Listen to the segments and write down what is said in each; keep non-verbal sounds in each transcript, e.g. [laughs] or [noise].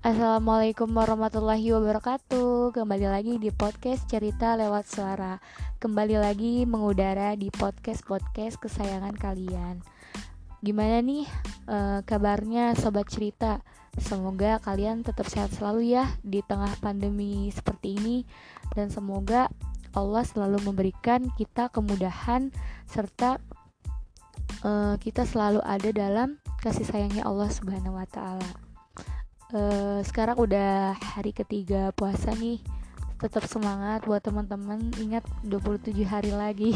Assalamualaikum warahmatullahi wabarakatuh. Kembali lagi di podcast cerita lewat suara. Kembali lagi mengudara di podcast-podcast kesayangan kalian. Gimana nih uh, kabarnya sobat cerita? Semoga kalian tetap sehat selalu ya di tengah pandemi seperti ini. Dan semoga Allah selalu memberikan kita kemudahan serta uh, kita selalu ada dalam kasih sayangnya Allah Subhanahu wa taala. Uh, sekarang udah hari ketiga puasa nih. Tetap semangat buat teman-teman. Ingat 27 hari lagi.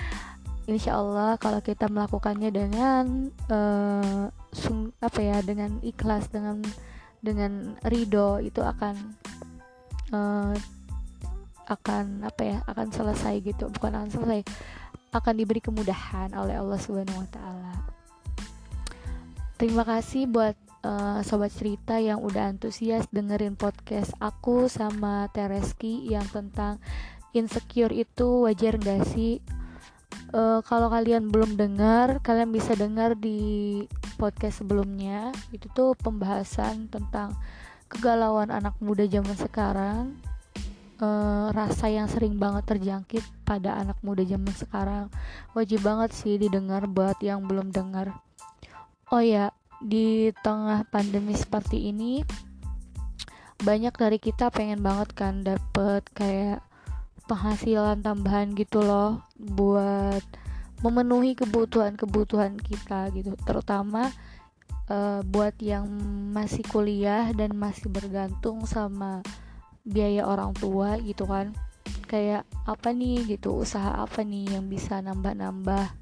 [laughs] Insya Allah kalau kita melakukannya dengan uh, sung, apa ya dengan ikhlas dengan dengan ridho itu akan uh, akan apa ya akan selesai gitu bukan akan selesai akan diberi kemudahan oleh Allah Subhanahu Wa Taala Terima kasih buat uh, sobat cerita yang udah antusias dengerin podcast aku sama Tereski yang tentang insecure itu wajar gak sih? Uh, kalau kalian belum dengar, kalian bisa dengar di podcast sebelumnya. Itu tuh pembahasan tentang kegalauan anak muda zaman sekarang. Uh, rasa yang sering banget terjangkit pada anak muda zaman sekarang wajib banget sih didengar buat yang belum dengar Oh ya, di tengah pandemi seperti ini banyak dari kita pengen banget kan dapet kayak penghasilan tambahan gitu loh buat memenuhi kebutuhan-kebutuhan kita gitu. Terutama uh, buat yang masih kuliah dan masih bergantung sama biaya orang tua gitu kan. Kayak apa nih gitu usaha apa nih yang bisa nambah-nambah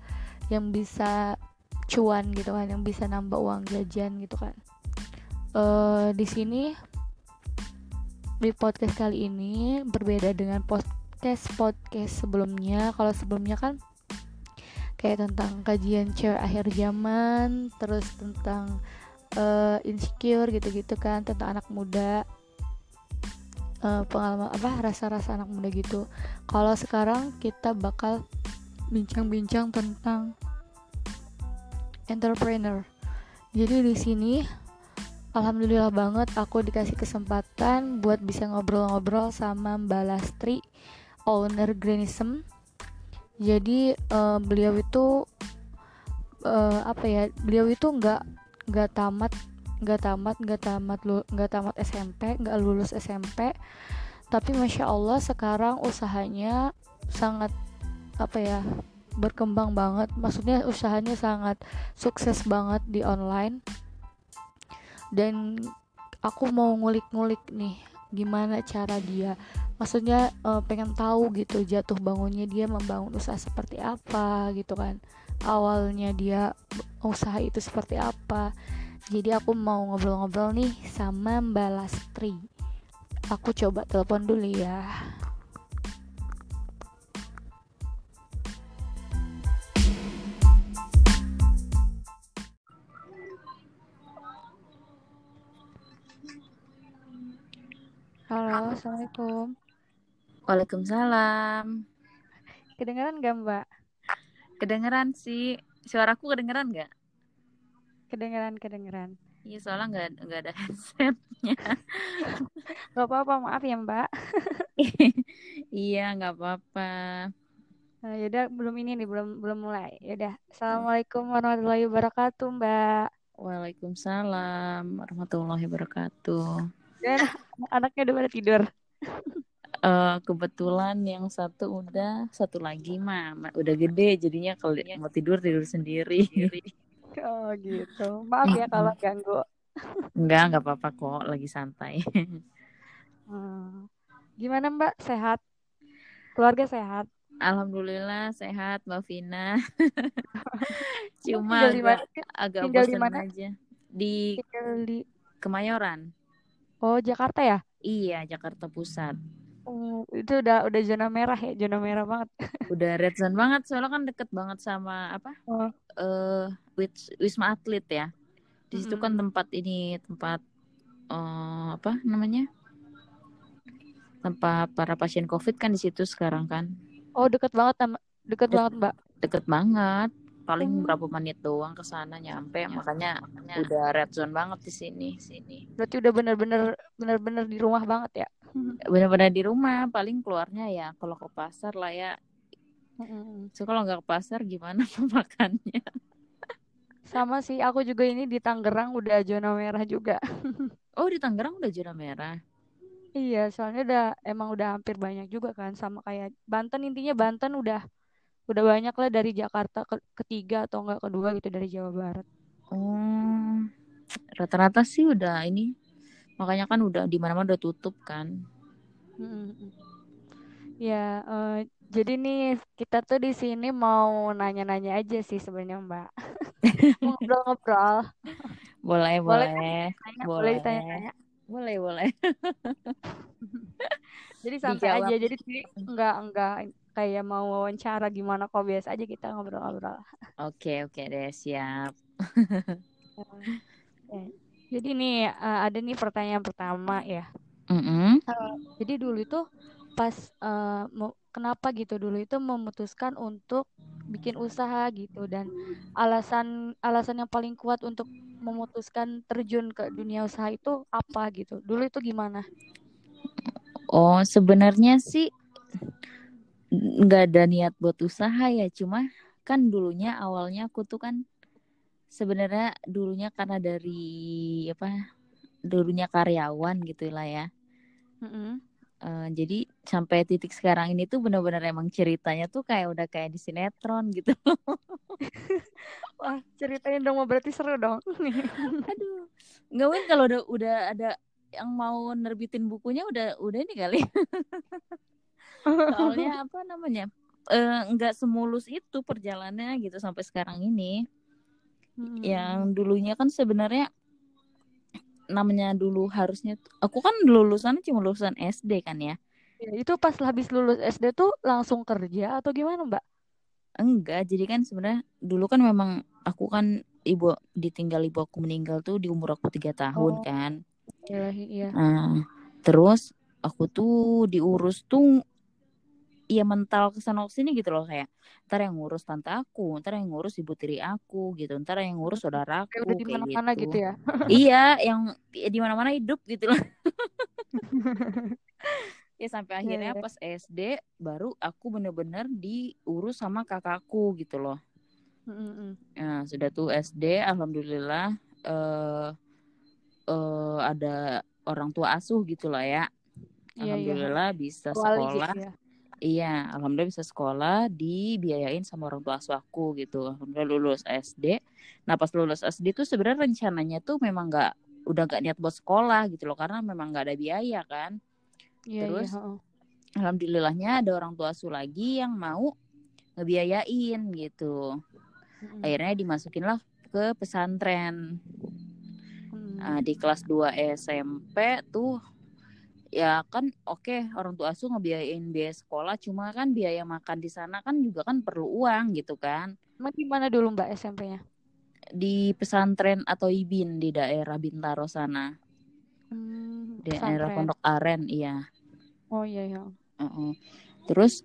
yang bisa cuan gitu kan yang bisa nambah uang jajan gitu kan. Uh, di sini di podcast kali ini berbeda dengan podcast podcast sebelumnya. Kalau sebelumnya kan kayak tentang kajian cewek akhir zaman terus tentang uh, insecure gitu-gitu kan tentang anak muda. Uh, pengalaman apa rasa-rasa anak muda gitu. Kalau sekarang kita bakal bincang-bincang tentang entrepreneur. Jadi di sini alhamdulillah banget aku dikasih kesempatan buat bisa ngobrol-ngobrol sama Mbak Lastri, owner Grenism. Jadi uh, beliau itu uh, apa ya? Beliau itu nggak nggak tamat nggak tamat nggak tamat nggak tamat SMP nggak lulus SMP tapi masya Allah sekarang usahanya sangat apa ya berkembang banget. Maksudnya usahanya sangat sukses banget di online. Dan aku mau ngulik-ngulik nih gimana cara dia. Maksudnya uh, pengen tahu gitu jatuh bangunnya dia membangun usaha seperti apa gitu kan. Awalnya dia usaha itu seperti apa. Jadi aku mau ngobrol-ngobrol nih sama Mbak Lastri. Aku coba telepon dulu ya Halo, assalamualaikum. Waalaikumsalam. Kedengeran gak Mbak? Kedengeran sih. Suaraku kedengeran gak? Kedengeran, kedengeran. Iya, soalnya nggak nggak ada headsetnya. [laughs] gak apa-apa, maaf ya Mbak. [laughs] iya, nggak apa-apa. Nah, yaudah belum ini nih, belum belum mulai. Yaudah, assalamualaikum warahmatullahi wabarakatuh Mbak. Waalaikumsalam warahmatullahi wabarakatuh dan anaknya udah pada tidur. Uh, kebetulan yang satu udah satu lagi mah udah gede jadinya kalau mau tidur tidur sendiri. Oh gitu. Maaf ya kalau ganggu. Enggak enggak apa-apa kok lagi santai. Hmm. gimana mbak? Sehat? Keluarga sehat? Alhamdulillah sehat Mbak Vina. [laughs] Cuma agak, agak bosan aja. Di, di Kemayoran. Oh, Jakarta ya? Iya, Jakarta Pusat. Oh, itu udah udah zona merah ya, zona merah banget. [laughs] udah red zone banget, soalnya kan deket banget sama apa? Oh. Uh, Wisma Atlet ya. Di situ mm -hmm. kan tempat ini, tempat uh, apa namanya? Tempat para pasien COVID kan di situ sekarang kan. Oh, deket banget sama deket De banget, Mbak. Deket banget. Paling hmm. berapa menit doang ke sana nyampe ya, makanya, makanya. udah red zone banget di sini. Sini. Berarti udah bener-bener bener-bener di rumah banget ya? [laughs] Bener-bener di rumah paling keluarnya ya kalau ke pasar lah ya. Hmm. so kalau nggak ke pasar gimana [laughs] makannya sama sih aku juga ini di Tangerang udah zona merah juga. [laughs] Oh di Tangerang udah zona merah? Iya soalnya udah emang udah hampir banyak juga kan sama kayak Banten intinya Banten udah udah banyak lah dari Jakarta ke ketiga atau enggak kedua gitu dari Jawa Barat. Oh, rata-rata sih udah ini, makanya kan udah di mana-mana udah tutup kan. Hmm. Ya, uh, jadi nih kita tuh di sini mau nanya-nanya aja sih sebenarnya Mbak. [laughs] Ngobrol-ngobrol. Boleh, boleh. Boleh, boleh tanya-tanya. Boleh, boleh. [laughs] jadi santai Dijawab. aja. Jadi enggak enggak kayak mau wawancara gimana kok biasa aja kita ngobrol-ngobrol. Oke oke deh siap. [laughs] jadi nih uh, ada nih pertanyaan pertama ya. Mm -hmm. uh, jadi dulu itu pas uh, kenapa gitu dulu itu memutuskan untuk bikin usaha gitu dan alasan alasan yang paling kuat untuk memutuskan terjun ke dunia usaha itu apa gitu dulu itu gimana? Oh sebenarnya sih nggak ada niat buat usaha ya. Cuma kan dulunya awalnya aku tuh kan sebenarnya dulunya karena dari apa dulunya karyawan gitu lah ya. Mm -hmm. uh, jadi sampai titik sekarang ini tuh benar-benar emang ceritanya tuh kayak udah kayak di sinetron gitu. [laughs] Wah ceritain dong berarti seru dong. [laughs] Aduh. Nggak mungkin kalau udah udah ada yang mau nerbitin bukunya udah udah ini kali [laughs] soalnya apa namanya nggak uh, semulus itu perjalanannya gitu sampai sekarang ini hmm. yang dulunya kan sebenarnya namanya dulu harusnya aku kan lulusan cuma lulusan SD kan ya ya itu pas habis lulus SD tuh langsung kerja atau gimana mbak enggak jadi kan sebenarnya dulu kan memang aku kan ibu ditinggal ibu aku meninggal tuh di umur aku tiga tahun oh. kan iya iya nah terus aku tuh diurus tuh iya mental ke sana sini gitu loh kayak ntar yang ngurus tante aku ntar yang ngurus ibu tiri aku gitu ntar yang ngurus saudara aku kayak, di mana-mana gitu. gitu ya iya [laughs] yang ya, di mana-mana hidup gitu loh [laughs] ya sampai iya, akhirnya yeah, yeah. pas SD baru aku bener-bener diurus sama kakakku gitu loh mm-hmm. nah sudah tuh SD alhamdulillah uh, uh, ada orang tua asuh gitu lah ya iya, iya. alhamdulillah yeah, yeah. bisa sekolah gitu ya. Iya, alhamdulillah bisa sekolah dibiayain sama orang tua asuh aku gitu. Alhamdulillah lulus SD. Nah pas lulus SD tuh sebenarnya rencananya tuh memang nggak udah nggak niat buat sekolah gitu loh karena memang nggak ada biaya kan. Iya, Terus iya. alhamdulillahnya ada orang tua asuh lagi yang mau ngebiayain gitu. Hmm. Akhirnya dimasukin lah ke pesantren. Hmm. Nah, di kelas 2 SMP tuh ya kan oke okay, orang tua asuh ngebiayain biaya sekolah cuma kan biaya makan di sana kan juga kan perlu uang gitu kan. Emang di mana dulu mbak SMP-nya di pesantren atau ibin di daerah Bintaro sana. Hmm, di daerah Pondok Aren iya. Oh iya iya. Uh -uh. terus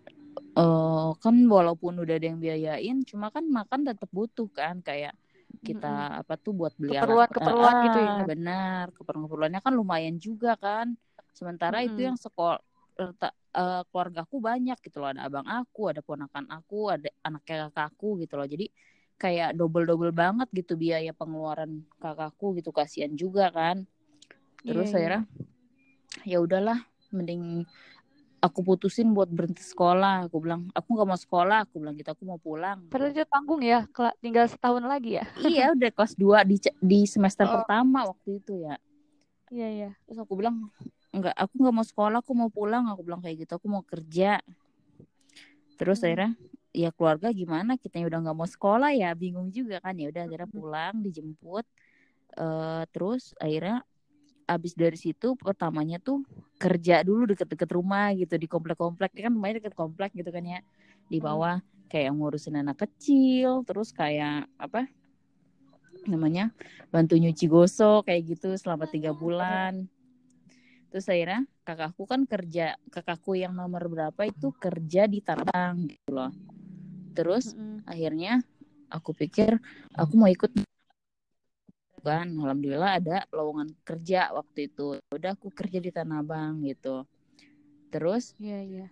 uh, kan walaupun udah ada yang biayain cuma kan makan tetap butuh kan kayak kita mm -hmm. apa tuh buat beli keperluan keperluan ah, gitu ya? benar keperluan keperluannya kan lumayan juga kan sementara hmm. itu yang sekolah uh, keluargaku banyak gitu loh. Ada abang aku ada ponakan aku ada anak kakakku gitu loh. Jadi kayak double double banget gitu biaya pengeluaran kakakku gitu. Kasihan juga kan. Terus yeah, iya. akhirnya ya udahlah mending aku putusin buat berhenti sekolah. Aku bilang aku nggak mau sekolah. Aku bilang gitu aku mau pulang. Padahal itu tanggung ya tinggal setahun lagi ya? [laughs] Iya udah kelas 2 di di semester oh. pertama waktu itu ya. Iya iya. Terus aku bilang nggak aku nggak mau sekolah aku mau pulang. Aku bilang kayak gitu aku mau kerja. Terus hmm. akhirnya ya keluarga gimana? Kita udah nggak mau sekolah ya bingung juga kan. Ya udah akhirnya hmm. pulang dijemput. Uh, terus akhirnya abis dari situ pertamanya tuh kerja dulu deket-deket rumah gitu di komplek-komplek. Kan rumahnya deket komplek gitu kan ya di hmm. bawah. Kayak ngurusin anak kecil terus kayak apa namanya bantu nyuci gosok kayak gitu selama tiga bulan terus akhirnya kakakku kan kerja kakakku yang nomor berapa itu kerja di Tangerang gitu loh terus mm -hmm. akhirnya aku pikir aku mau ikut kan alhamdulillah ada lowongan kerja waktu itu udah aku kerja di Tanah Abang gitu terus Iya, iya.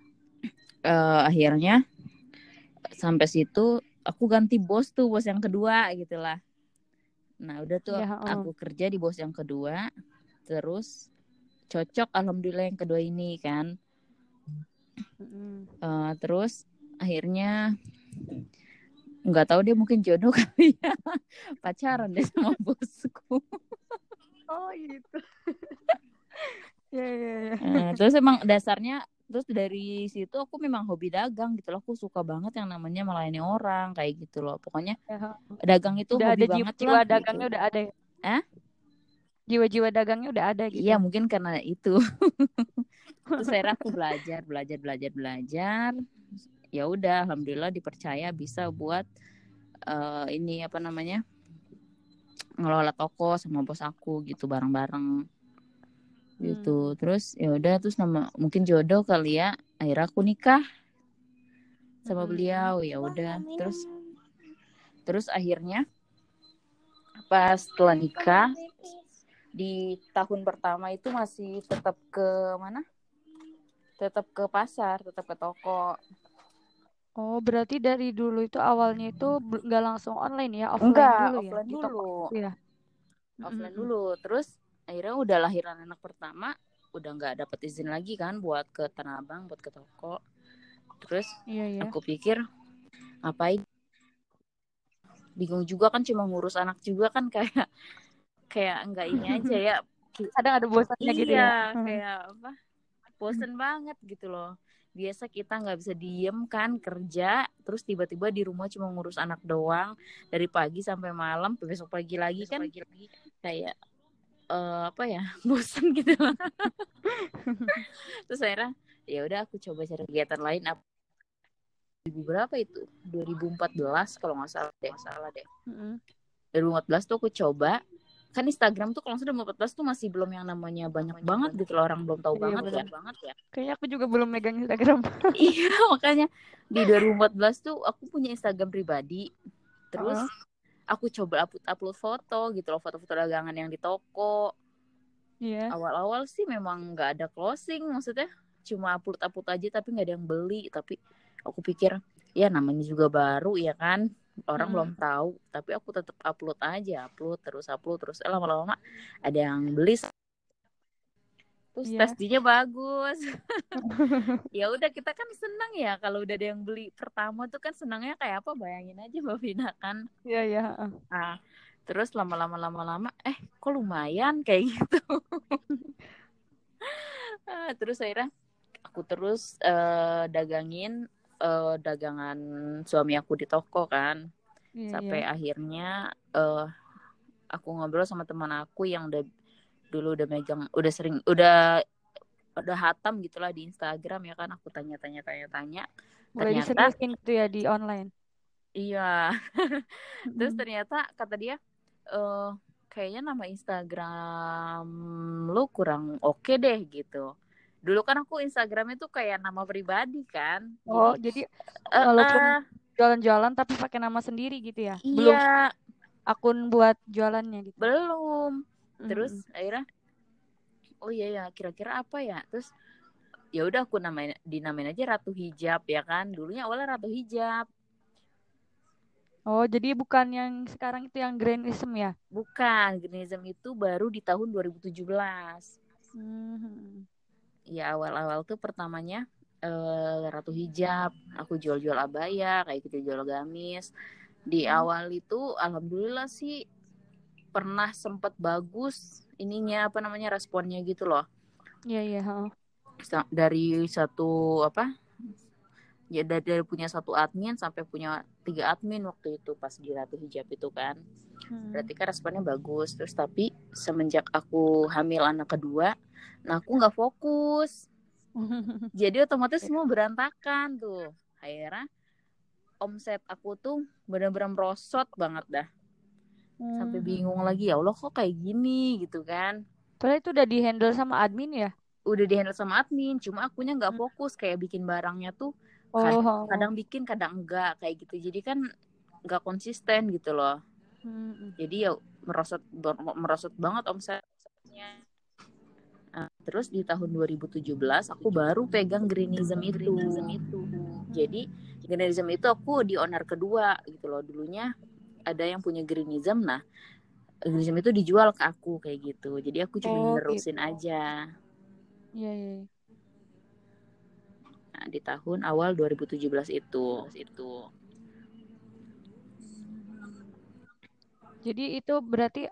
eh, akhirnya sampai situ aku ganti bos tuh bos yang kedua gitulah nah udah tuh Iya, oh. aku kerja di bos yang kedua terus cocok alhamdulillah yang kedua ini kan Mm-mm. Eh, terus akhirnya nggak tahu dia mungkin jodoh [laughs] kali ya pacaran deh sama [laughs] bosku Oh, gitu. Iya, [laughs] iya, iya. Eh, terus emang dasarnya terus dari situ aku memang hobi dagang gitu loh aku suka banget yang namanya melayani orang kayak gitu loh pokoknya Ya, dagang itu udah hobi ada banget jiwa lah dagangnya gitu. udah ada ya? Hah? Jiwa-jiwa dagangnya udah ada gitu. Iya mungkin karena itu. [laughs] Terus akhirnya aku belajar, belajar, belajar, belajar. Ya udah, alhamdulillah dipercaya bisa buat eh, ini apa namanya ngelola toko sama bos aku gitu bareng-bareng gitu. Terus ya udah, terus nama mungkin jodoh kali ya. Akhirnya aku nikah sama Mm-mm. beliau. Ya udah, terus terus akhirnya pas setelah nikah di tahun pertama itu masih tetap ke mana? Tetap ke pasar, tetap ke toko. Oh, berarti dari dulu itu awalnya itu nggak langsung online ya, offline Enggak, dulu ya, offline di toko dulu. itu ya. Offline Mm-mm. dulu. Terus akhirnya udah lahiran anak pertama, udah nggak dapet izin lagi kan buat ke Tanah Abang, buat ke toko. Terus Iya, iya. aku pikir ngapain? Bingung juga kan cuma ngurus anak juga kan kayak kayak enggak ini [laughs] aja ya. Kadang ada bosannya gitu Iya, ya. Hmm. kayak apa? Bosen banget gitu loh. Biasa kita nggak bisa diem kan kerja, terus tiba-tiba di rumah cuma ngurus anak doang dari pagi sampai malam, besok pagi lagi kan kayak eh, apa ya [laughs] bosen gitu loh. [laughs] terus akhirnya ya udah aku coba cari kegiatan lain apa 2000 berapa itu 2014 kalau nggak salah deh salah deh Mm-mm. 2014 tuh aku coba kan Instagram tuh kalau sudah 2014 tuh masih belum yang namanya banyak banget gitu loh orang belum tahu Iya, banget ya. Banget ya. Kayaknya aku juga belum megang Instagram. [laughs] iya makanya di 2014 tuh aku punya Instagram pribadi. Terus Heeh. aku coba upload upload foto gitu loh foto-foto dagangan yang di toko. Iya. awal-awal sih memang nggak ada closing maksudnya cuma upload upload aja tapi nggak ada yang beli. Tapi aku pikir ya namanya juga baru ya kan orang Hmm. belum tahu tapi aku tetap upload aja upload terus upload terus eh, lama-lama ada yang beli terus Iya. tesnya bagus [laughs] ya udah kita kan senang ya kalau udah ada yang beli pertama tuh kan senangnya kayak apa bayangin aja mbak Vina kan Iya, iya. heeh. Nah, terus lama-lama lama-lama eh kok lumayan kayak gitu. [laughs] Ah, terus akhirnya aku terus eh, dagangin eh, dagangan suami aku di toko kan. Iya, Sampai iya. akhirnya eh aku ngobrol sama teman aku yang udah dulu udah megang udah sering udah udah hatam gitulah di Instagram ya kan aku tanya-tanya tanya-tanya Mulai ternyata diseriusin gitu ya di online. iya [laughs] Terus Mm-mm. ternyata kata dia, eh kayaknya nama Instagram lu kurang oke deh gitu. Dulu kan aku Instagramnya tuh kayak nama pribadi kan. Oh, Jadi, jadi eh, walaupun eh, jualan-jualan tapi pakai nama sendiri gitu ya? Belum iya akun buat jualannya gitu. belum. Terus Mm-mm. akhirnya, oh iya ya kira-kira apa ya? Terus ya udah aku namain dinamain aja Ratu Hijab ya kan. Dulunya awalnya Ratu Hijab. Oh, jadi bukan yang sekarang itu yang Grandism ya? Bukan, Greenism itu baru di tahun 2017. Hmm. Ya awal-awal tuh pertamanya eh, Ratu Hijab aku jual-jual abaya kayak gitu jual gamis di Hmm. awal itu alhamdulillah sih pernah sempet bagus ininya apa namanya responnya gitu loh Iya, iya. heeh. Sa- dari satu apa ya dari, dari punya satu admin sampai punya tiga admin waktu itu pas di Ratu Hijab itu kan Hmm. berarti kan responnya bagus terus tapi semenjak aku hamil anak kedua nah aku nggak fokus [laughs] jadi otomatis semua berantakan tuh akhirnya omset aku tuh benar-benar merosot banget dah sampai Hmm. bingung lagi ya Allah kok kayak gini gitu kan Padahal itu udah di-handle sama admin ya? udah dihandle sama admin cuma akunya nggak Hmm. fokus kayak bikin barangnya tuh Oh, kadang, kadang bikin kadang enggak kayak gitu jadi kan nggak konsisten gitu loh Hmm. jadi ya merosot merosot banget omsetnya nah, terus di tahun 2017 aku baru pegang greenism itu jadi greenism itu aku di owner kedua gitu loh dulunya ada yang punya greenism nah greenism itu dijual ke aku kayak gitu jadi aku cuma Oh, nerusin gitu. aja Iya, iya. iya. Di tahun awal 2017 itu itu Jadi itu berarti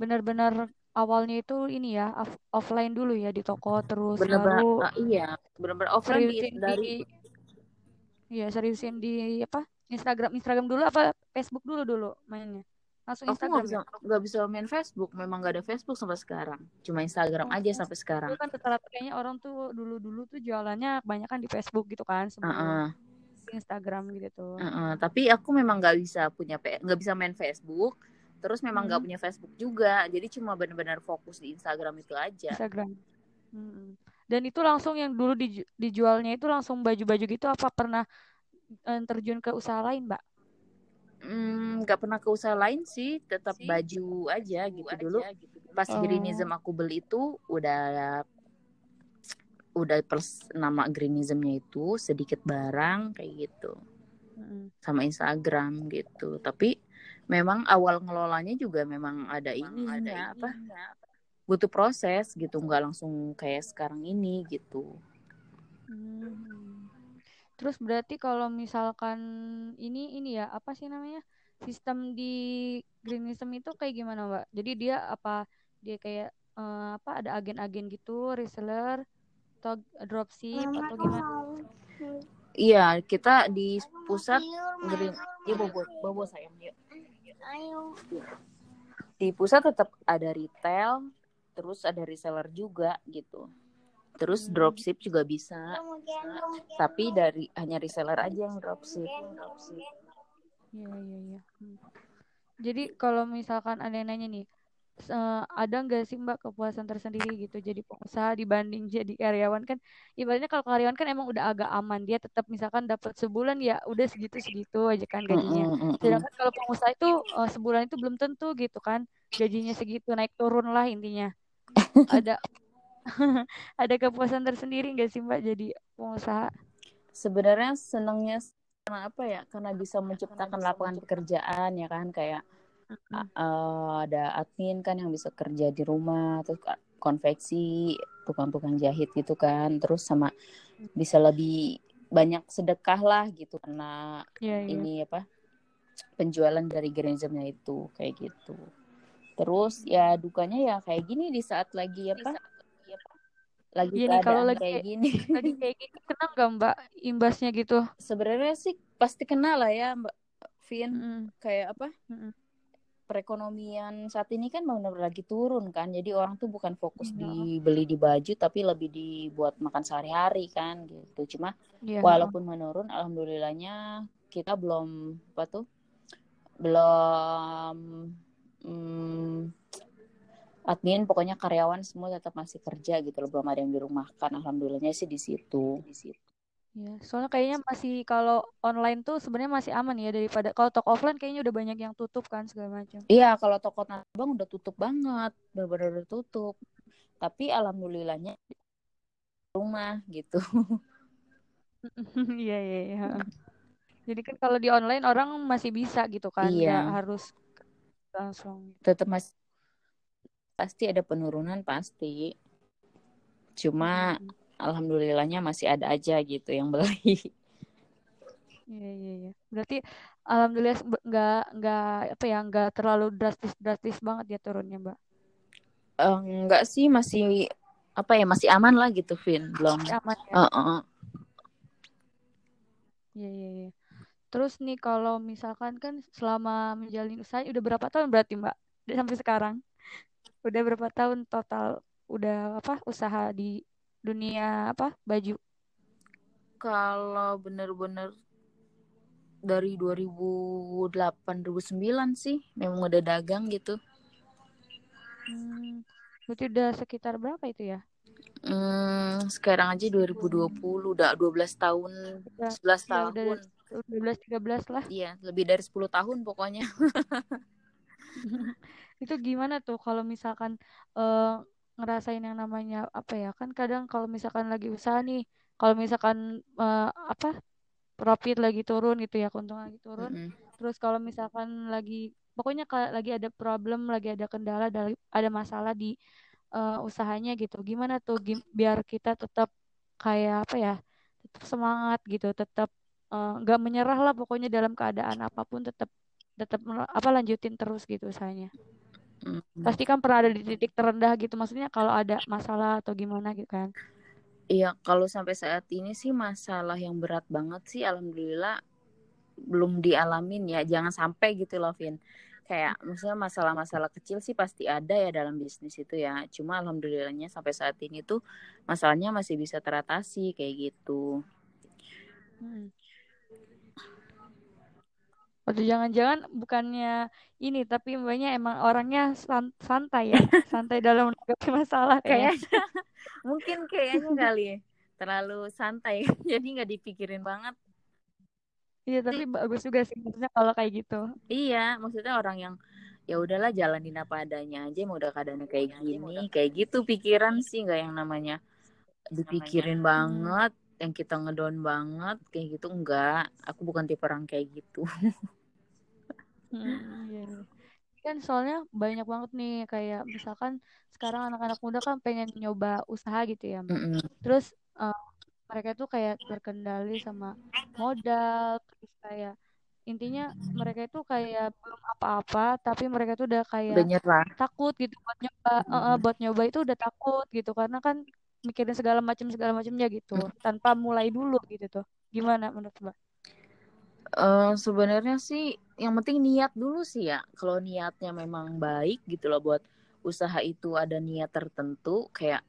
benar-benar awalnya itu ini ya off- offline dulu ya di toko terus bener-bener baru ah, iya bener-bener offline di, dari di Iya, seriusin di apa? Instagram Instagram dulu apa Facebook dulu dulu mainnya? Langsung aku nggak Instagram bisa ya? nggak bisa main Facebook memang nggak ada Facebook sampai sekarang cuma Instagram aja sampai sekarang Dulu kan rata-rata kayaknya orang tuh dulu-dulu tuh jualannya banyak kan di Facebook gitu kan sebelum Heeh, di Instagram gitu tuh. heeh. tapi aku memang nggak bisa punya nggak bisa main Facebook terus memang nggak Hmm. punya Facebook juga jadi cuma benar-benar fokus di Instagram itu aja Instagram. Mm-mm. Dan itu langsung yang dulu diju- dijualnya itu langsung baju-baju gitu apa pernah eh, terjun ke usaha lain, Mbak? Hmm, nggak pernah ke usaha lain sih tetap baju aja gitu dulu pas Oh. Greenism aku beli itu udah udah plus nama Greenismnya itu sedikit barang kayak gitu Mm-mm. sama Instagram gitu. Tapi memang awal ngelolanya juga memang ada ininya apa? Butuh proses gitu, nggak langsung kayak sekarang ini gitu. Hmm. Terus berarti kalau misalkan ini ini ya apa sih namanya sistem di Greenism itu kayak gimana Mbak? Jadi dia apa dia kayak eh, apa ada agen-agen gitu reseller atau dropship atau gimana? Iya, kita di pusat Green, iya bobo, bobo sayang yuk. Di pusat tetap ada retail, terus ada reseller juga gitu. Terus Hmm. dropship juga bisa, tapi dari hanya reseller aja yang dropship. Iya iya iya. Hmm. Jadi kalau misalkan ada yang nanya nih, eh, ada nggak sih Mbak kepuasan tersendiri gitu jadi pengusaha dibanding jadi karyawan kan? Ibaratnya kalau karyawan kan emang udah agak aman dia tetap misalkan dapat sebulan ya udah segitu segitu aja kan gajinya. Sedangkan kalau pengusaha itu eh, sebulan itu belum tentu gitu kan gajinya segitu naik turun lah intinya. [laughs] Ada [laughs] ada kepuasan tersendiri nggak sih Mbak jadi pengusaha? Sebenarnya senangnya karena apa ya? Karena bisa menciptakan lapangan pekerjaan ya kan kayak eh, ada admin kan yang bisa kerja di rumah, terus konveksi, tukang-tukang jahit gitu kan, terus sama bisa lebih banyak sedekah lah gitu karena Iya iya. ini apa penjualan dari Greenismnya itu kayak gitu. Terus ya dukanya ya kayak gini di saat lagi apa? Lagi Iya nih, kalau lagi kayak gini. [laughs] Lagi kayak gitu kena nggak Mbak imbasnya gitu? Sebenarnya sih pasti kenal lah ya Mbak Vin. Mm-mm. Kayak apa? Mm-mm. Perekonomian saat ini kan benar-benar lagi turun kan. Jadi orang tuh bukan fokus Iya. di beli di baju tapi lebih dibuat makan sehari-hari kan gitu. Cuma Iya. walaupun menurun alhamdulillahnya kita belum apa tuh? Belum admin pokoknya karyawan semua tetap masih kerja gitu loh. Belum ada yang dirumahkan. Alhamdulillahnya sih di situ. Di situ. Iya, soalnya kayaknya masih kalau online tuh sebenarnya masih aman ya daripada kalau toko offline kayaknya udah banyak yang tutup kan segala macam. Iya, kalau toko Tanah Abang udah tutup banget, benar-benar udah tutup. Tapi alhamdulillahnya di rumah gitu. [laughs] Iya iya iya. Jadi kan kalau di online orang masih bisa gitu kan, Iya. harus langsung. Tetap masih pasti ada penurunan pasti. Cuma Mm. alhamdulillahnya masih ada aja gitu yang beli. Iya iya iya. Berarti alhamdulillah nggak nggak apa ya nggak terlalu drastis drastis banget ya turunnya Mbak. Eh, enggak sih masih apa ya masih aman lah gitu Vin belum Masih aman ya. Eh, eh. Iya iya iya. Terus nih kalau misalkan kan selama menjalin usaha udah berapa tahun berarti Mbak? Sampai sekarang. Udah berapa tahun total udah apa usaha di dunia apa baju? kalau bener-bener dari 2008 2009 sih memang udah dagang gitu Hmm, berarti udah sekitar berapa itu ya? Hmm, sekarang aja 2020 udah 12 tahun, Udah, 11 ya udah tahun. 12 13 lah. Iya, lebih dari 10 tahun pokoknya. [laughs] [laughs] itu gimana tuh kalau misalkan uh, ngerasain yang namanya apa ya? Kan kadang kalau misalkan lagi usaha nih, kalau misalkan uh, apa profit lagi turun gitu ya, keuntungan lagi turun. Mm -hmm. Terus kalau misalkan lagi pokoknya kalau lagi ada problem, lagi ada kendala, ada masalah di uh, usahanya gitu. Gimana tuh biar kita tetap kayak apa ya? Tetap semangat gitu, tetap nggak uh, menyerah lah pokoknya dalam keadaan apa pun tetap tetap apa lanjutin terus gitu usahanya hmm. pasti kan pernah ada di titik terendah gitu maksudnya kalau ada masalah atau gimana gitu kan? Iya kalau sampai saat ini sih masalah yang berat banget sih alhamdulillah belum dialamin ya. Jangan sampai gitu loh Vin. Kayak maksudnya masalah-masalah kecil sih pasti ada ya dalam bisnis itu ya. Cuma alhamdulillahnya sampai saat ini tuh masalahnya masih bisa teratasi kayak gitu. Hmm. Atau jangan-jangan bukannya ini tapi mbaknya emang orangnya san santai ya, [laughs] santai dalam menghadapi masalah kayaknya. [laughs] Mungkin kayaknya kali ya. Terlalu santai [laughs] jadi nggak dipikirin banget. Iya, tapi bagus juga sih maksudnya kalau kayak gitu. Iya, maksudnya orang yang ya udahlah jalanin apa adanya aja mau udah keadaannya kayak gini, kayak gitu pikiran sih nggak yang namanya dipikirin namanya. banget, hmm. Yang kita ngedon banget kayak gitu enggak. Aku bukan tipe orang kayak gitu. [laughs] Hmm, iya, iya. Kan soalnya banyak banget nih kayak misalkan sekarang anak-anak muda kan pengen nyoba usaha gitu ya. Mm -hmm. Terus uh, mereka tuh kayak terkendali sama modal, terus kayak intinya mereka itu kayak belum apa-apa tapi mereka tuh udah kayak udah takut gitu buat nyoba uh, uh, buat nyoba itu udah takut gitu karena kan mikirin segala macam segala macamnya gitu tanpa mulai dulu gitu tuh gimana menurut mbak? Uh, sebenarnya sih yang penting niat dulu sih ya. Kalau niatnya memang baik gitu loh buat usaha itu ada niat tertentu kayak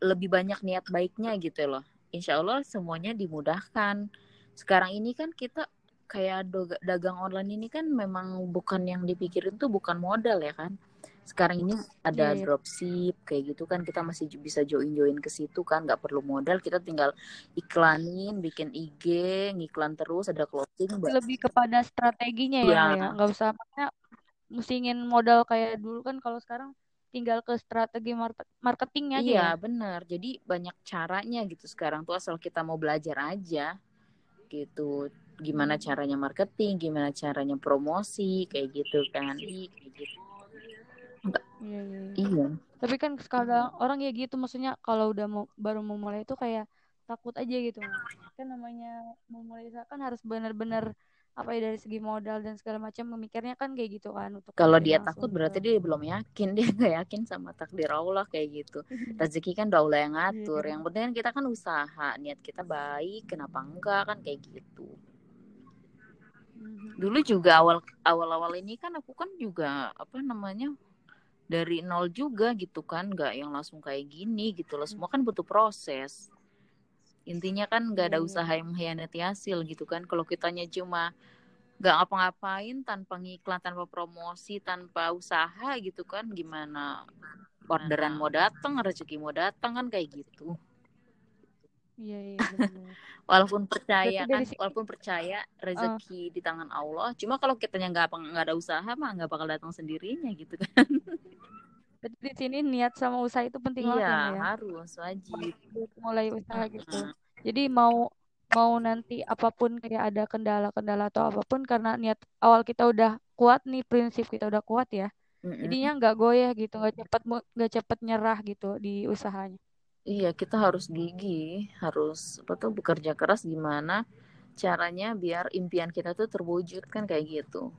lebih banyak niat baiknya gitu loh. Insya Allah semuanya dimudahkan. Sekarang ini kan kita kayak dagang online ini kan memang bukan yang dipikirin tuh bukan modal ya kan sekarang ini ada yeah, dropship kayak gitu kan. Kita masih bisa join join ke situ kan nggak perlu modal. Kita tinggal iklanin bikin IG ngiklan terus ada closing lebih kepada strateginya ya, ya. ya. nggak usah makanya mesti ingin modal kayak dulu kan kalau sekarang tinggal ke strategi marketingnya aja iya ya? benar. Jadi banyak caranya gitu sekarang tuh asal kita mau belajar aja gitu. Gimana caranya marketing gimana caranya promosi kayak gitu kan. Kayak gitu Iya, iya, iya. iya. Tapi kan sekarang orang ya gitu maksudnya kalau udah mau baru mau mulai itu kayak takut aja gitu. Kan namanya mau mulai kan harus benar-benar apa ya dari segi modal dan segala macam memikirnya kan kayak gitu kan untuk kalau dia takut berarti dia belum yakin [laughs] dia nggak yakin sama takdir Allah kayak gitu [laughs] rezeki kan udah Allah yang ngatur yang penting kan kita kan usaha niat kita baik kenapa enggak kan kayak gitu mhm. dulu juga awal awal awal ini kan aku kan juga apa namanya dari nol juga gitu kan nggak yang langsung kayak gini gitu loh. Semua kan butuh proses. Intinya kan nggak ada iya, usaha yang mengkhianati hasil gitu kan. Kalau kitanya cuma nggak ngapa-ngapain tanpa ngiklan tanpa promosi tanpa usaha gitu kan gimana? Orderan mau datang rezeki mau datang kan kayak gitu iya iya [laughs] walaupun percaya kan walaupun percaya rezeki uh. di tangan Allah cuma kalau kitanya nggak nggak ada usaha mah nggak bakal datang sendirinya gitu kan [laughs] Jadi di sini niat sama usaha itu penting iya, banget ya. harus wajib. Mulai usaha gitu. Jadi mau mau nanti apa pun kayak ada kendala-kendala atau apa pun karena niat awal kita udah kuat nih prinsip kita udah kuat ya. Jadinya nggak goyah gitu, nggak cepet nggak cepet nyerah gitu di usahanya. Iya, kita harus gigi, harus apa tuh bekerja keras gimana caranya biar impian kita tuh terwujud kan kayak gitu.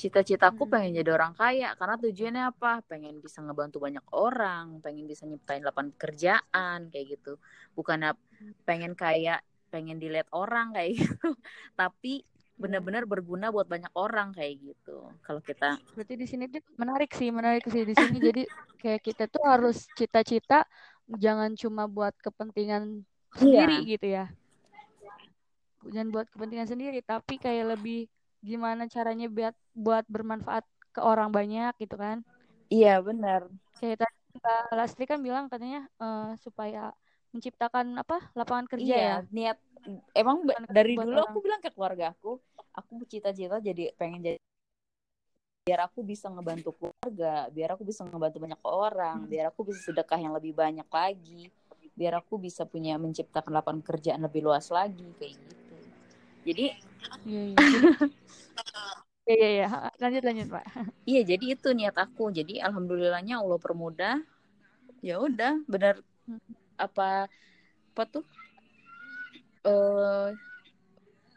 Cita-citaku hmm. pengen jadi orang kaya karena tujuannya apa? Pengen bisa ngebantu banyak orang pengen bisa nyiptain lapangan pekerjaan kayak gitu. Bukan pengen kaya pengen dilihat orang kayak [laughs] gitu. Tapi benar-benar berguna buat banyak orang kayak gitu kalau kita berarti di sini tuh menarik sih menarik sih di sini. Jadi kayak kita tuh harus cita-cita jangan cuma buat kepentingan iya. sendiri gitu ya jangan buat kepentingan sendiri tapi kayak lebih gimana caranya buat buat bermanfaat ke orang banyak gitu kan iya benar kayak tadi Mbak Lastri kan bilang katanya uh, supaya menciptakan apa lapangan kerja iya, ya niat emang dari dulu orang. aku bilang ke keluarga aku aku cita-cita jadi pengen jadi biar aku bisa ngebantu keluarga biar aku bisa ngebantu banyak orang Hmm. biar aku bisa sedekah yang lebih banyak lagi biar aku bisa punya menciptakan lapangan kerjaan lebih luas lagi kayak gitu. Jadi iya iya iya. [laughs] lanjut lanjut pak. [laughs] Iya jadi itu niat aku. Jadi alhamdulillahnya Allah permudah. Ya udah benar Hmm. apa apa tuh? Eh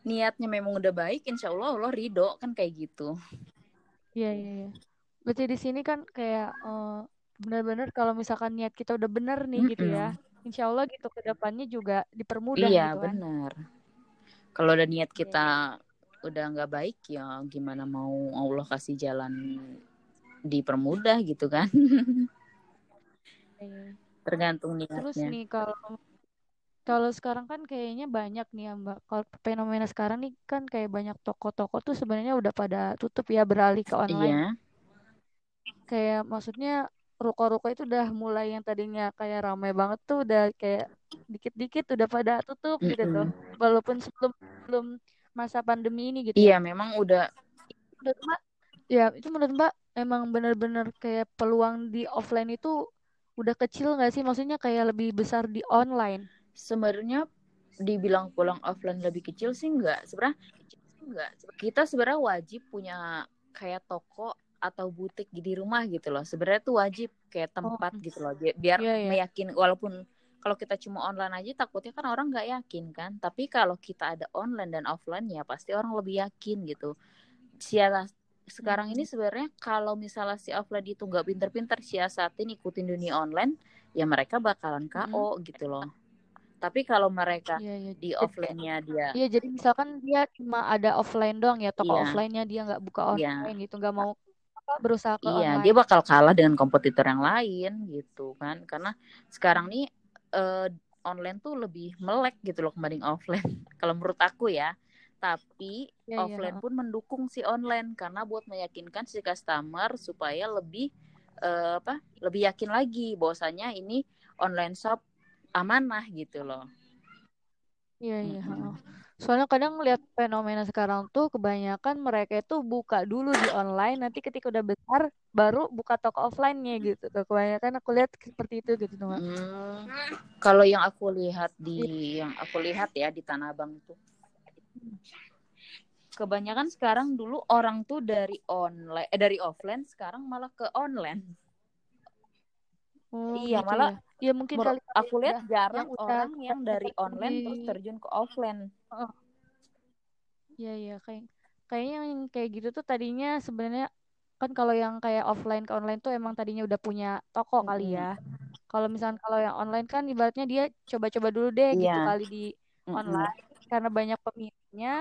niatnya memang udah baik insya Allah Allah ridho kan kayak gitu iya iya iya. Berarti di sini kan kayak eh, benar-benar kalau misalkan niat kita udah bener nih gitu ya insya Allah gitu ke depannya juga dipermudah iya gitu kan. benar. Kalau ada niat kita udah nggak baik ya gimana mau Allah kasih jalan dipermudah gitu kan? [laughs] Iya. tergantung Terus niatnya nih kalau kalau sekarang kan kayaknya banyak nih ya Mbak. Kalau fenomena sekarang nih kan kayak banyak toko-toko tuh sebenarnya udah pada tutup ya beralih ke online. iya Kayak maksudnya ruko-ruko itu udah mulai yang tadinya kayak ramai banget tuh udah kayak dikit-dikit udah pada tutup gitu tuh. Walaupun sebelum sebelum masa pandemi ini gitu iya ya. memang udah Menurut Mbak, ya itu menurut Mbak emang bener-bener kayak peluang di offline itu udah kecil nggak sih? Maksudnya kayak lebih besar di online. Sebenarnya dibilang pulang offline lebih kecil sih enggak sebenarnya enggak kita sebenarnya wajib punya kayak toko atau butik di rumah gitu loh. Sebenarnya tuh wajib kayak tempat gitu loh. Bi- biar Iya, iya. meyakin walaupun kalau kita cuma online aja takutnya kan orang nggak yakin kan. Tapi kalau kita ada online dan offline ya pasti orang lebih yakin gitu. Siapa sekarang ini sebenarnya kalau misalnya si offline itu nggak pinter-pinter siasatin ikutin dunia online ya mereka bakalan KO gitu loh tapi kalau mereka Iya, iya. di offline-nya dia Iya, jadi misalkan dia cuma ada offline doang ya, toko Iya. offline-nya dia nggak buka Iya. online gitu, nggak mau berusaha ke Iya, online. dia bakal kalah dengan kompetitor yang lain gitu kan. Karena sekarang nih eh, online tuh lebih melek gitu loh kembanding offline. [laughs] Kalau menurut aku ya. Tapi Iya, iya, offline pun mendukung si online karena buat meyakinkan si customer supaya lebih eh, apa? Lebih yakin lagi bahwasanya ini online shop amanah gitu loh. Iya, iya. Heeh. Soalnya kadang lihat fenomena sekarang tuh kebanyakan mereka itu buka dulu di online, nanti ketika udah besar baru buka toko offline-nya gitu. Tuh kebanyakan aku lihat seperti itu gitu Mbak. Hmm, kalau yang aku lihat di yang aku lihat ya di Tanah Abang itu kebanyakan sekarang dulu orang tuh dari online eh dari offline sekarang malah ke online. Oh, Iya, gitu malah ya. Iya, mungkin kali aku udah- lihat jarang yang udah orang yang dari online terus terjun ke offline. Iya iya kayak kayaknya yang kayak gitu tuh tadinya sebenarnya kan kalau yang kayak offline ke online tuh emang tadinya udah punya toko kali Mm-mm. ya. Kalau misalkan kalau yang online kan ibaratnya dia coba-coba dulu deh gitu Iya. kali di Mm-mm. online karena banyak peminatnya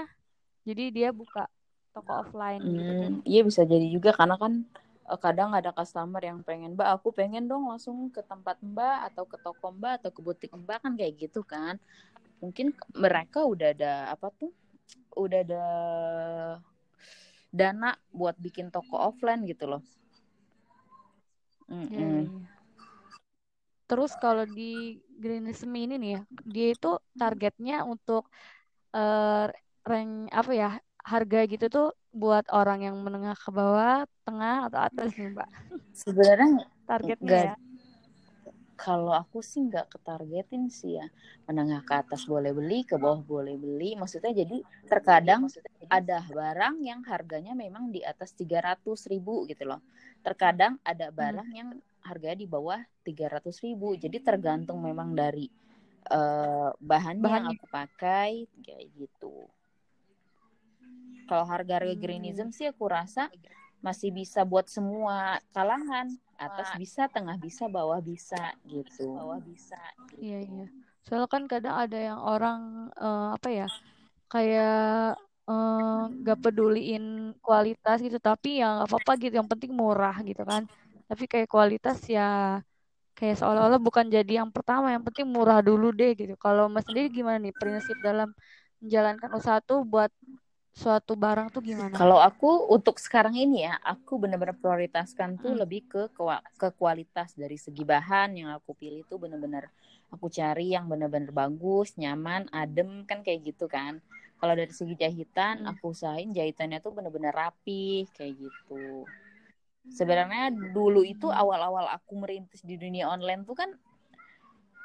jadi dia buka toko offline gitu. Hmm, iya bisa jadi juga karena kan kadang ada customer yang pengen mbak aku pengen dong langsung ke tempat mbak atau ke toko mbak atau ke butik mbak kan kayak gitu kan mungkin mereka udah ada apa tuh udah ada dana buat bikin toko offline gitu loh Mm-mm. iya, iya. Terus kalau di Greenism ini nih ya, dia itu targetnya untuk eh rank apa ya harga gitu tuh buat orang yang menengah ke bawah, tengah atau atas nih Mbak sebenarnya targetnya Nggak. ya. kalau aku sih nggak ketargetin sih ya menengah ke atas boleh beli ke bawah boleh beli maksudnya jadi terkadang ada barang yang harganya memang di atas 300 ribu gitu loh terkadang ada barang yang harganya di bawah 300 ribu jadi tergantung memang dari eh, bahannya, yang Bahannya. aku pakai kayak gitu kalau harga-harga Hmm. greenism sih aku rasa masih bisa buat semua kalangan atas bisa tengah bisa bawah bisa gitu bawah bisa Iya iya. Soalnya kan kadang ada yang orang eh, apa ya kayak eh, nggak peduliin kualitas gitu, tapi ya nggak apa-apa gitu. Yang penting murah gitu kan. Tapi kayak kualitas ya kayak seolah-olah bukan jadi yang pertama. Yang penting murah dulu deh gitu. Kalau Mas sendiri gimana nih prinsip dalam menjalankan usaha tuh buat suatu barang tuh gimana? Kalau aku untuk sekarang ini ya, aku benar-benar prioritaskan tuh Hmm. lebih ke ke kualitas dari segi bahan yang aku pilih tuh benar-benar aku cari yang bener-bener bagus nyaman adem kan kayak gitu kan kalau dari segi jahitan Hmm. aku usahain jahitannya tuh bener-bener rapi kayak gitu sebenarnya dulu itu awal-awal aku merintis di dunia online tuh kan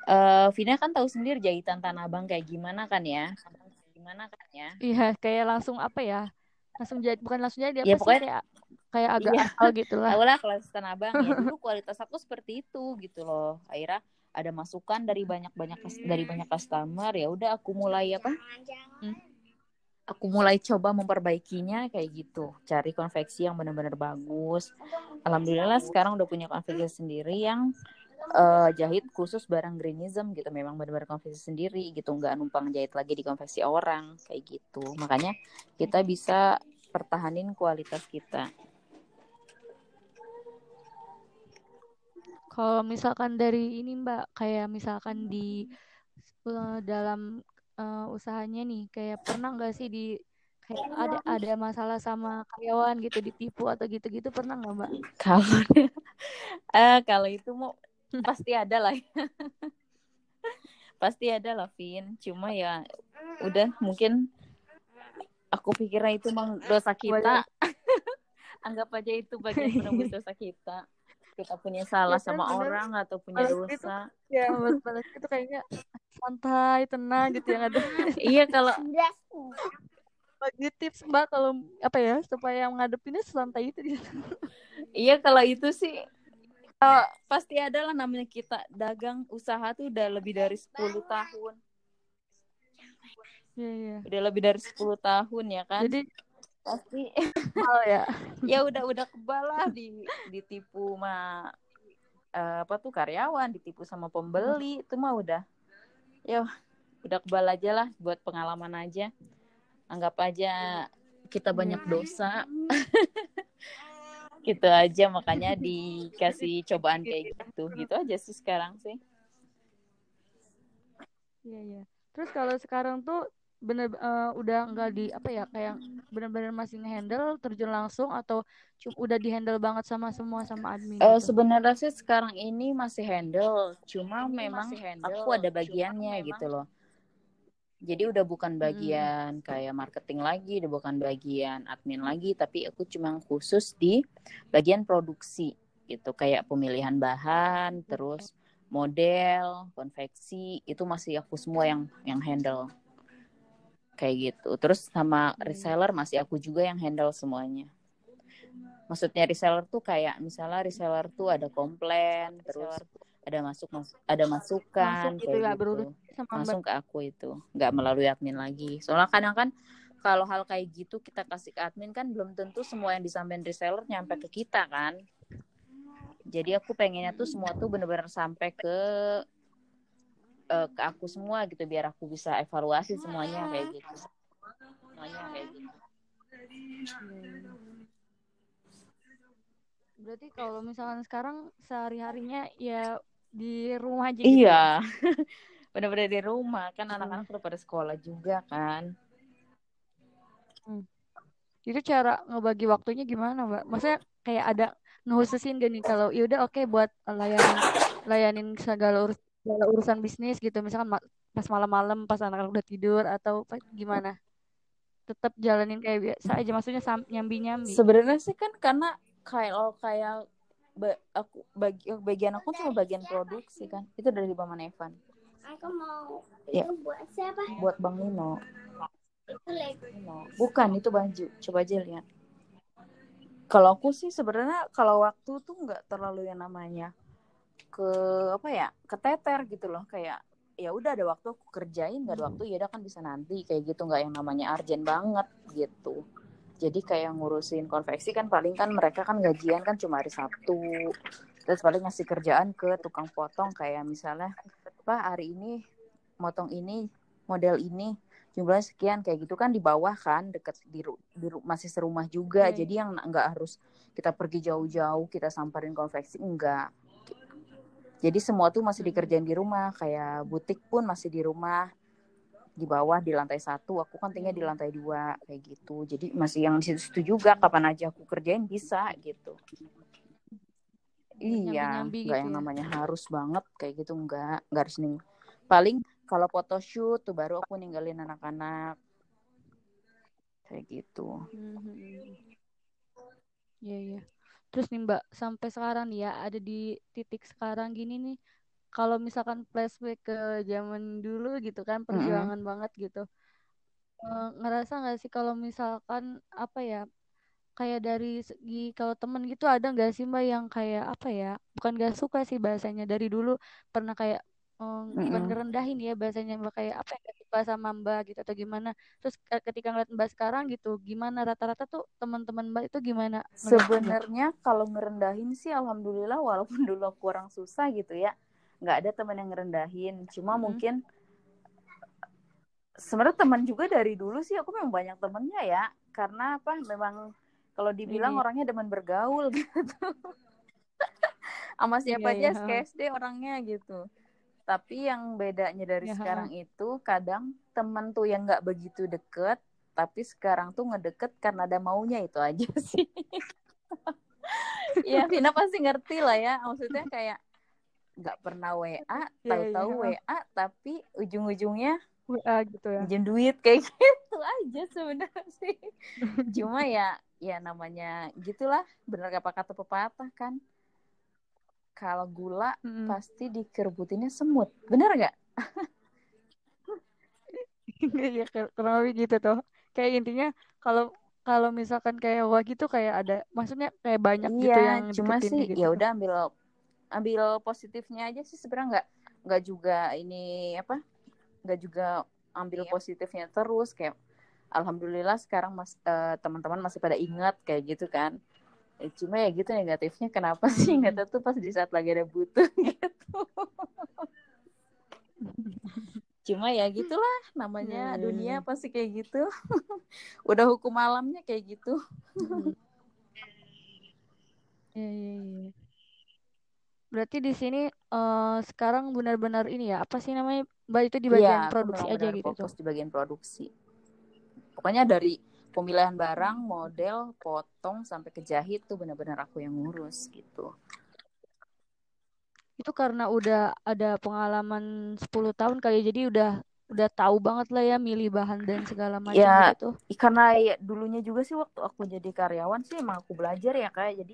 eh Vina kan tahu sendiri jahitan tanah abang kayak gimana kan ya gimana kan ya Iya, kayak langsung apa ya? Langsung jadi bukan langsung jadi apa Ya, sih pokoknya- kayak kayak agak Iya. asal gitu lah. [laughs] Tahu lah kelas tanah abang ya dulu [laughs] kualitas aku seperti itu gitu loh akhirnya ada masukan dari banyak-banyak dari banyak customer ya udah aku mulai apa Hmm. aku mulai coba memperbaikinya kayak gitu cari konveksi yang benar-benar bagus alhamdulillah sekarang udah punya konveksi sendiri yang eh, jahit khusus barang greenism gitu. Memang benar-benar konveksi sendiri gitu. Nggak numpang jahit lagi di konveksi orang. Kayak gitu. Makanya kita bisa pertahanin kualitas kita. Kalau misalkan dari ini Mbak, kayak misalkan di eh, dalam eh, usahanya nih, kayak pernah nggak sih di kayak ada ada masalah sama karyawan gitu ditipu atau gitu-gitu pernah nggak Mbak? Kalau [laughs] eh kalau itu mau [laughs] pasti ada lah. [laughs] pasti ada lah, Vin. Cuma ya udah mungkin aku pikirnya itu emang dosa kita. [laughs] Anggap aja itu bagian penembus dosa kita. Kita punya salah Ya kan, sama bener. orang atau punya Balas itu- dosa. Ya, balas balas itu kayaknya santai, tenang gitu yang ada. iya kalau Bagi tips Mbak kalau apa ya supaya ngadepinnya santai itu gitu. iya kalau itu sih eh, pasti ada lah namanya kita dagang usaha tuh udah lebih dari 10 tahun. Iya, iya. Udah lebih dari 10 tahun ya kan. Jadi pasti hal ya. [laughs] ya udah udah kebal lah di ditipu sama eh, apa tuh karyawan ditipu sama pembeli itu mah udah ya udah kebal aja lah buat pengalaman aja anggap aja kita banyak dosa [laughs] gitu aja makanya dikasih cobaan kayak gitu gitu aja sih sekarang sih Iya, iya. Terus kalau sekarang tuh bener eh, udah nggak di apa ya kayak bener-bener masih ngehandle terjun langsung atau cu- udah dihandle banget sama semua sama admin Eh, gitu? sebenarnya sih sekarang ini masih handle, cuma memang aku ada bagiannya gitu loh. Jadi udah bukan bagian kayak marketing lagi, udah bukan bagian admin lagi, tapi aku cuma khusus di bagian produksi gitu, kayak pemilihan bahan, terus model, konveksi, itu masih aku semua yang yang handle. Kayak gitu. Terus sama reseller masih aku juga yang handle semuanya. Maksudnya reseller tuh kayak misalnya reseller tuh ada komplain terus ada masuk mas- ada masukan Masuk gitu kayak ya, gitu. sama langsung ke aku itu. Nggak melalui admin lagi. Soalnya kadang kan kalau hal kayak gitu kita kasih ke admin kan belum tentu semua yang disampaikan reseller nyampe ke kita kan. Jadi aku pengennya tuh semua tuh bener-bener sampai ke eh, ke aku semua gitu biar aku bisa evaluasi semuanya kayak gitu. Semuanya kayak gitu. Berarti kalau misalkan sekarang sehari-harinya ya di rumah aja gitu. Iya, [laughs] bener-bener di rumah kan anak-anak udah pada sekolah juga kan. Itu cara ngebagi waktunya gimana, Mbak? Maksudnya kayak ada ngehususin gak nih kalau yaudah oke buat layanin layanin segala, urus- segala urusan bisnis gitu, misalkan ma- pas malam-malam pas anak-anak udah tidur atau apa, gimana? Tetap jalanin kayak biasa aja, maksudnya sam- nyambi-nyambi. Sebenarnya sih kan karena kalau kayak ba- aku bagi bagian aku cuma bagian produksi kan. Itu dari Paman Evan. Aku mau Ya. itu buat siapa? Buat Bang Nino. Itu. Nino. Bukan itu baju. Coba aja lihat. Kalau aku sih sebenarnya kalau waktu tuh nggak terlalu yang namanya ke apa ya keteter gitu loh kayak ya udah ada waktu aku kerjain nggak ada waktu ya udah kan bisa nanti kayak gitu nggak yang namanya urgent banget gitu jadi kayak ngurusin konveksi kan paling kan mereka kan gajian kan cuma hari Sabtu. Terus paling ngasih kerjaan ke tukang potong kayak misalnya pak hari ini motong ini model ini jumlahnya sekian kayak gitu kan di bawah kan deket di, di masih serumah juga. Iya, jadi yang nggak harus kita pergi jauh-jauh kita samperin konveksi enggak. Jadi semua tuh masih dikerjain di rumah kayak butik pun masih di rumah di bawah di lantai satu aku kan tinggal di lantai dua kayak gitu jadi masih yang di situ juga kapan aja aku kerjain bisa gitu iya nggak gitu yang ya. namanya harus banget kayak gitu enggak nggak harus nih paling kalau photoshoot tuh baru aku ninggalin anak-anak kayak gitu Mhm. Iya iya. Terus nih Mbak, sampai sekarang nih ya ada di titik sekarang gini nih. Kalau misalkan flashback ke zaman dulu gitu kan, perjuangan banget gitu. Eh, ngerasa nggak sih kalau misalkan apa ya, kayak dari segi kalau temen gitu ada nggak sih Mbak yang kayak apa ya, bukan gak suka sih bahasanya dari dulu pernah kayak eh, bukan Mm-mm. ngerendahin ya bahasanya Mbak kayak apa ya gak suka sama Mbak gitu atau gimana. Terus ke- ketika ngeliat Mbak sekarang gitu, gimana rata-rata tuh teman-teman Mbak itu gimana sebenarnya kalau ngerendahin sih alhamdulillah walaupun [laughs] dulu aku orang susah gitu ya nggak ada teman yang ngerendahin cuma Mhm. mungkin sebenarnya teman juga dari dulu sih aku memang banyak temennya ya karena apa memang kalau dibilang Iya. orangnya demen bergaul [laughs] gitu sama siapa Iya, aja iya. SD orangnya gitu tapi yang bedanya dari Ya, sekarang itu kadang teman tuh yang nggak begitu deket tapi sekarang tuh ngedeket karena ada maunya itu aja [laughs] sih [laughs] Iya, Vina pasti ngerti lah ya. Maksudnya kayak nggak pernah WA, Iya, tahu-tahu iya. WA, tapi ujung-ujungnya WA gitu ya. pinjem duit kayak [laughs] gitu aja sebenarnya sih. Cuma ya, ya namanya gitulah. Bener apa kata pepatah kan. Kalau gula Mm-mm. pasti dikerbutinnya semut. Bener nggak? [laughs] Iya kurang lebih gitu tuh. Kayak intinya kalau kalau misalkan kayak wah gitu kayak ada maksudnya kayak banyak gitu Iya, yang cuma sih gitu ya udah ambil ambil positifnya aja sih sebenarnya nggak nggak juga ini apa nggak juga ambil positifnya terus kayak alhamdulillah sekarang mas eh, teman-teman masih pada ingat kayak gitu kan. Eh, cuma ya gitu negatifnya kenapa sih? Hmm. ingatnya tuh pas di saat lagi ada butuh [laughs] gitu. Cuma ya gitulah namanya Iya, iya, dunia iya. pasti kayak gitu. [laughs] Udah hukum alamnya kayak gitu. Mm-mm. [laughs] Berarti di sini eh, sekarang benar-benar ini ya apa sih namanya Mbak itu di bagian Iya, aku produksi memang aja benar gitu tuh. fokus di bagian produksi. Pokoknya dari pemilihan barang, model, potong sampai ke jahit tuh benar-benar aku yang ngurus gitu. Itu karena udah ada pengalaman 10 tahun kali ya, jadi udah udah tahu banget lah ya milih bahan dan segala macam Ya, gitu karena ya dulunya juga sih waktu aku jadi karyawan sih emang aku belajar ya kayak jadi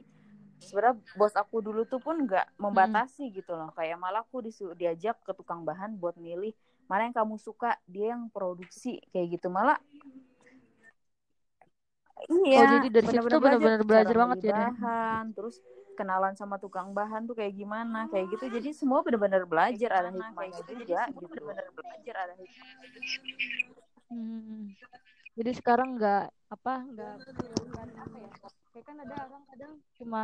sebenarnya bos aku dulu tuh pun nggak membatasi gitu loh. Kayak malah aku disu- diajak ke tukang bahan buat milih mana yang kamu suka dia yang produksi kayak gitu. Malah iya Oh jadi dari situ benar-benar benar-benar belajar. banget ya. Bahan terus kenalan sama tukang bahan tuh kayak gimana kayak gitu. Jadi semua benar-benar belajar ada hikmahnya juga gitu. belajar ada Hmm. Jadi sekarang nggak apa nggak apa ya. Kayak kan ada orang kadang cuma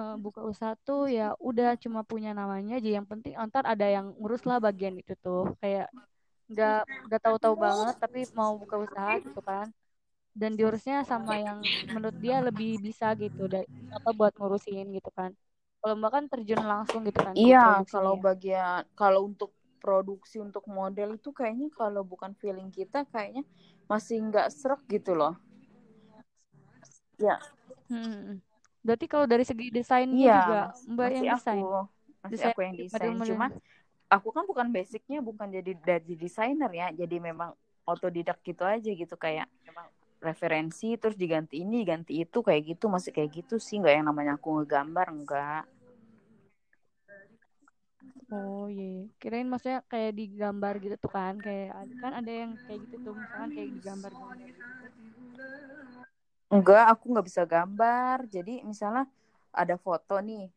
eh, buka usaha tuh ya udah cuma punya namanya aja. Yang penting antar ada yang ngurus lah bagian itu tuh. Kayak nggak nggak tahu-tahu banget tapi mau buka usaha gitu kan. Dan diurusnya sama yang menurut dia lebih bisa gitu dari apa buat ngurusin gitu kan. Kalau mbak kan terjun langsung gitu kan Iya, kalau bagian kalau untuk produksi untuk model itu kayaknya kalau bukan feeling kita kayaknya masih nggak serak gitu loh. Ya, Hmm. Berarti kalau dari segi desainnya iya, juga Mbak masih yang aku desain, masih desain aku yang desain. model-model. Cuma aku kan bukan basicnya bukan jadi dari desainer ya, jadi memang otodidak gitu aja gitu kayak referensi terus diganti ini diganti itu kayak gitu masih kayak gitu sih nggak yang namanya aku ngegambar enggak. Oh iya, iya. kirain maksudnya kayak digambar gitu tuh kan, kayak kan ada yang kayak gitu tuh, misalkan kayak digambar-gambar gitu. Enggak, aku nggak bisa gambar. Jadi misalnya ada foto nih,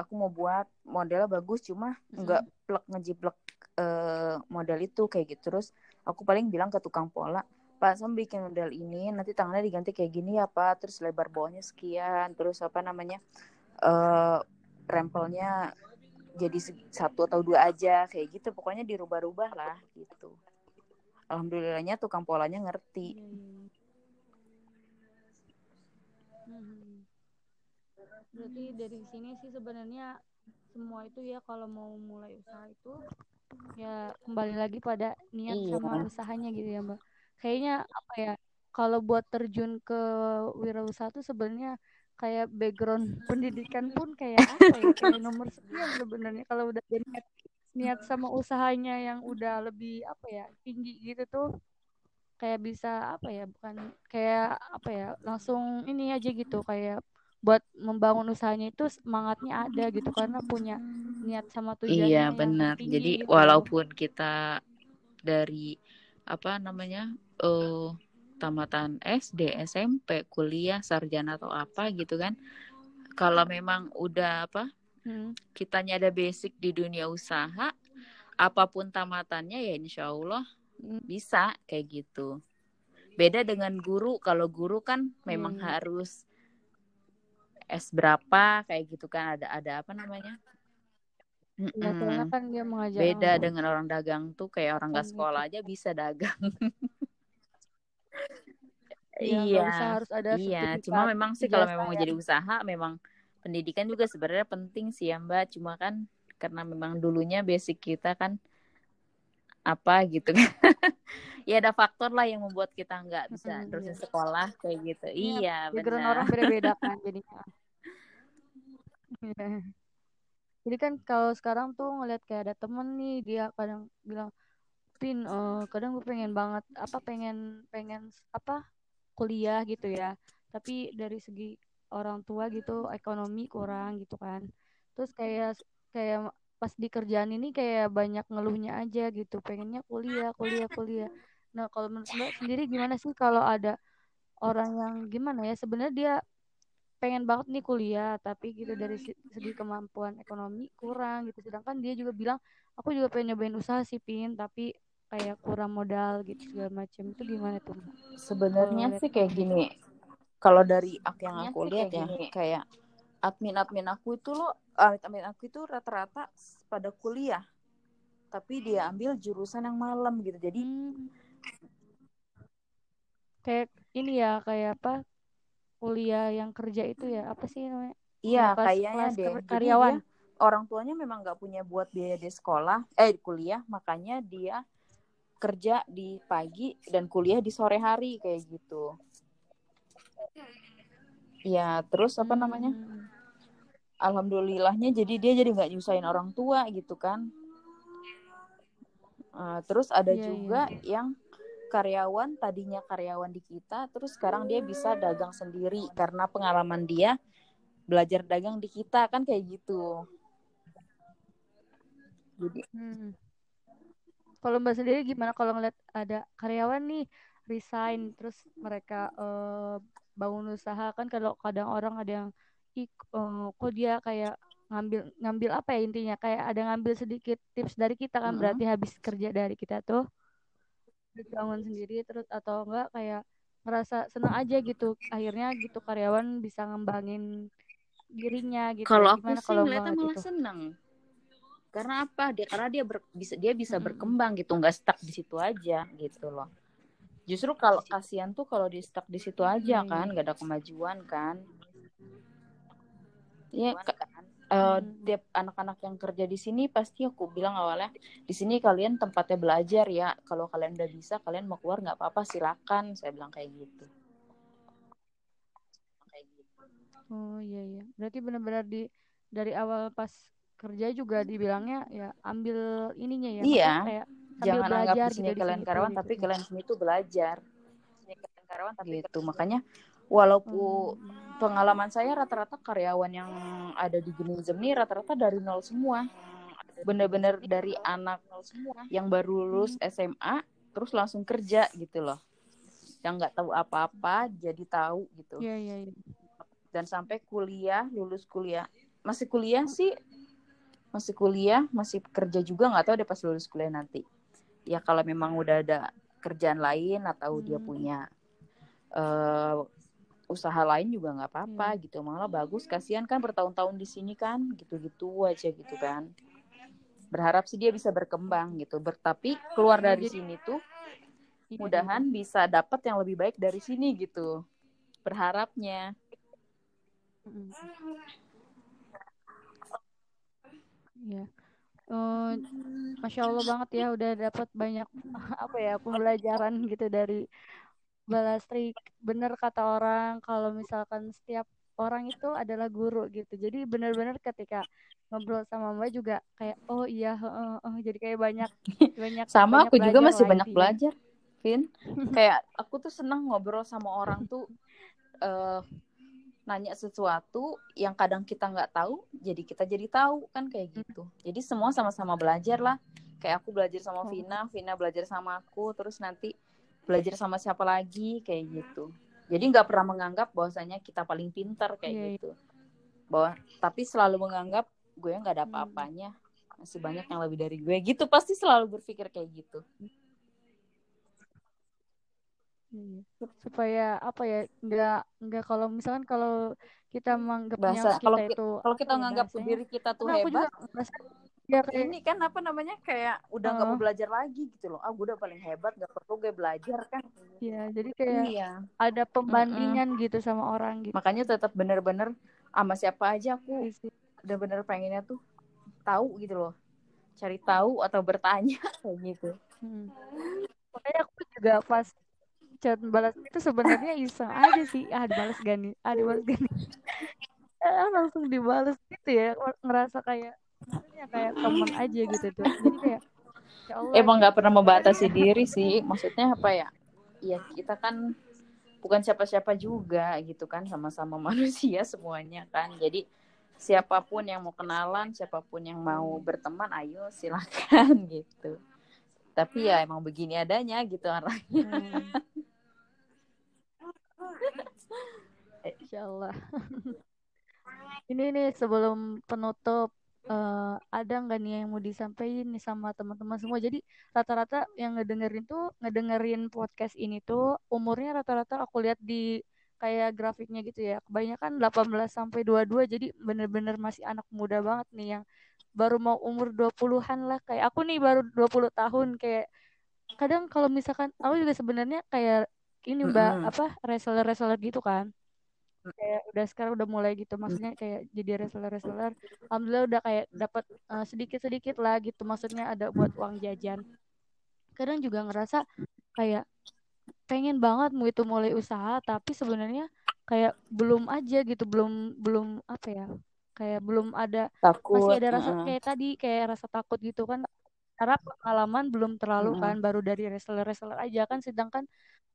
aku mau buat modelnya bagus, cuma nggak Mm-mm. plek ngejiplek eh, model itu kayak gitu. Terus aku paling bilang ke tukang pola, Pak, saya bikin model ini, nanti tangannya diganti kayak gini ya Pak. Terus lebar bawahnya sekian, terus apa namanya eh rempelnya jadi satu atau dua aja kayak gitu. Pokoknya dirubah-rubah lah gitu. Alhamdulillahnya tukang polanya ngerti. Iya, Mhm. Berarti dari sini sih sebenarnya semua itu ya kalau mau mulai usaha itu ya kembali lagi pada niat Iya. sama usahanya gitu ya Mbak. Kayaknya apa ya kalau buat terjun ke wirausaha tuh sebenarnya kayak background [laughs] pendidikan pun kayak apa ya kayak nomor sekian sebenarnya kalau udah niat, niat sama usahanya yang udah lebih apa ya tinggi gitu tuh kayak bisa apa ya bukan kayak apa ya langsung ini aja gitu kayak buat membangun usahanya itu semangatnya ada gitu karena punya niat sama tujuannya Iya yang benar. tinggi Jadi gitu. walaupun kita dari apa namanya eh tamatan SD, SMP, kuliah, sarjana atau apa gitu kan. Kalau memang udah apa Hmm. kitanya ada basic di dunia usaha, apa pun tamatannya ya insya Allah Hmm. Bisa kayak gitu. Beda dengan guru, kalau guru kan memang Iya. harus S berapa kayak gitu kan ada ada apa namanya? Ya, kan dia mengajar Beda orang dengan orang dagang tuh kayak orang nggak Kan sekolah aja bisa dagang. [laughs] Iya, nggak iya, bisa harus ada iya. Cuma memang sih kalau memang mau ya. jadi usaha, memang pendidikan juga sebenarnya penting sih ya Mbak. Cuma kan karena memang dulunya basic kita kan apa gitu kan. [laughs] ya ada faktor lah yang membuat kita nggak bisa Mm, terusin iya. sekolah kayak gitu. Iya, Iya, background benar. orang beda-beda kan jadinya. [laughs] Iya. Jadi kan kalau sekarang tuh ngeliat kayak ada temen nih dia kadang bilang, Pin, eh, kadang gue pengen banget apa pengen pengen apa kuliah gitu ya. Tapi dari segi orang tua gitu ekonomi kurang gitu kan. Terus kayak kayak pas di kerjaan ini kayak banyak ngeluhnya aja gitu. Pengennya kuliah, kuliah, kuliah. Nah, kalau menurut Mbak sendiri gimana sih kalau ada orang yang gimana ya sebenarnya dia pengen banget nih kuliah tapi gitu dari se- segi kemampuan ekonomi kurang gitu sedangkan dia juga bilang aku juga pengen nyobain usaha sih pin tapi kayak kurang modal gitu segala macam itu gimana tuh? Sebenarnya sih kayak gini. Kalau dari ak- yang aku lihat ya, gini. kayak admin-admin aku itu loh, admin aku itu rata-rata pada kuliah, tapi dia ambil jurusan yang malam gitu. Jadi Hmm, kayak ini ya kayak apa kuliah yang kerja itu ya apa sih namanya iya kelas kayaknya kelas deh. Jadi karyawan dia orang tuanya memang nggak punya buat biaya di sekolah, eh kuliah, makanya dia kerja di pagi dan kuliah di sore hari kayak gitu. Ya, terus apa namanya? Hmm, Alhamdulillahnya jadi dia jadi nggak nyusahin orang tua gitu kan. Uh, terus ada iya iya juga yang karyawan tadinya karyawan di kita terus sekarang dia bisa dagang sendiri karena pengalaman dia belajar dagang di kita kan kayak gitu. Jadi Hmm. Kalau Mbak sendiri gimana kalau ngeliat ada karyawan nih resign terus mereka eh, bangun usaha kan kalau kadang orang ada yang ih eh, kok dia kayak ngambil ngambil apa ya intinya kayak ada ngambil sedikit tips dari kita kan mm-mm. berarti habis kerja dari kita tuh bangun sendiri terus atau enggak kayak ngerasa senang aja gitu akhirnya gitu karyawan bisa ngembangin dirinya gitu kalau aku sih kalau ngeliatnya ngeliat malah itu seneng karena apa dia karena dia ber- bisa dia bisa Mm-mm. berkembang gitu nggak stuck di situ aja gitu loh. Justru kalau kasihan tuh kalau di stuck di situ aja Iya, kan iya. nggak ada kemajuan kan. Ya, ka- eh, Mm-mm. tiap anak-anak yang kerja di sini pasti aku bilang awalnya di sini kalian tempatnya belajar ya. Kalau kalian udah bisa, kalian mau keluar nggak apa-apa silakan. Saya bilang kayak gitu. Kayak gitu. Oh iya iya. Berarti benar-benar di dari awal pas kerja juga dibilangnya ya ambil ininya ya, Iya, kayak sambil jangan anggap belajar di sini gitu di kalian sini tuh karyawan, gitu. tapi kalian sini tuh belajar. Gitu. Makanya walaupun Hmm. pengalaman saya rata-rata karyawan yang ada di Geniusm ini rata-rata dari nol semua. Bener-bener dari anak yang baru lulus SMA terus langsung kerja gitu loh. Yang nggak tahu apa-apa jadi tahu gitu. Iya iya iya. Dan sampai kuliah, lulus kuliah. Masih kuliah sih masih kuliah, masih kerja juga nggak tahu deh pas lulus kuliah nanti. Ya kalau memang udah ada kerjaan lain atau dia Hmm. punya eh, usaha lain juga nggak apa-apa Iya. gitu. Malah bagus, kasihan kan bertahun-tahun di sini kan, gitu-gitu aja gitu kan. Berharap sih dia bisa berkembang gitu. Ber tapi keluar Iya, dari sini tuh iya iya. mudahan bisa dapat yang lebih baik dari sini gitu. Berharapnya. Mm-mm. Eh, Masya Allah banget ya udah dapat banyak [laughs] apa ya pembelajaran gitu dari Balastri. Bener kata orang kalau misalkan setiap orang itu adalah guru gitu. Jadi benar-benar ketika ngobrol sama mbak juga kayak oh iya uh, uh, jadi kayak banyak [laughs] banyak sama banyak aku juga masih lah banyak belajar Vin. [laughs] Kayak aku tuh senang ngobrol sama orang tuh eh nanya sesuatu yang kadang kita nggak tahu jadi kita jadi tahu kan kayak gitu jadi semua sama-sama belajar lah kayak aku belajar sama Hmm. Vina Vina belajar sama aku terus nanti belajar sama siapa lagi kayak gitu jadi nggak pernah menganggap bahwasanya kita paling pintar kayak Iya, iya. gitu bahwa tapi selalu menganggap gue nggak ada Hmm. apa-apanya masih banyak yang lebih dari gue gitu pasti selalu berpikir kayak gitu. Supaya apa ya nggak nggak kalau misalkan kalau kita menganggapnya bahasa kita kalau itu kalau kita ya menganggap bahasanya? diri kita tuh Karena aku juga hebat ngerasa ya kayak ini kan apa namanya kayak udah nggak mau Heeh. belajar lagi gitu loh ah gue udah paling hebat nggak perlu gue belajar kan ya jadi kayak iya ada pembandingan gitu sama orang gitu makanya tetap bener-bener sama siapa aja aku Iya sih. bener-bener pengennya tuh tahu gitu loh cari tahu atau bertanya [laughs] kayak gitu Hmm. makanya aku juga pas chat balas itu sebenarnya iseng aja sih. Ah dibalas gak nih? Ah dibalas gak nih? [laughs] Ah, langsung dibalas gitu ya. Ngerasa kayak maksudnya kayak temen aja gitu tuh. Jadi kayak ya Allah emang nggak pernah membatasi diri sih. Maksudnya apa ya? Ya kita kan bukan siapa-siapa juga gitu kan. Sama-sama [laughs] manusia semuanya kan. Jadi siapa pun yang mau kenalan siapa pun yang mau berteman ayo silakan [laughs] gitu. Tapi ya emang begini adanya gitu orangnya. Hmm. Insya Allah. [laughs] Ini nih sebelum penutup eh, ada nggak nih yang mau disampaikan nih sama teman-teman semua? Jadi rata-rata yang ngedengerin tuh ngedengerin podcast ini tuh umurnya rata-rata aku lihat di kayak grafiknya gitu ya. Kebanyakan 18 sampai 22 jadi bener-bener masih anak muda banget nih yang baru mau umur 20-an lah kayak aku nih baru 20 tahun kayak kadang kalau misalkan aku juga sebenarnya kayak ini mbak Mm-mm. apa reseller reseller gitu kan kayak udah sekarang udah mulai gitu maksudnya kayak jadi reseller reseller alhamdulillah udah kayak dapat sedikit sedikit lah gitu maksudnya ada buat uang jajan kadang juga ngerasa kayak pengen banget mau itu mulai usaha tapi sebenarnya kayak belum aja gitu belum belum apa ya kayak belum ada takut masih ada rasa heeh. kayak tadi kayak rasa takut gitu kan karena pengalaman belum terlalu Mm-mm. kan baru dari reseller reseller aja kan sedangkan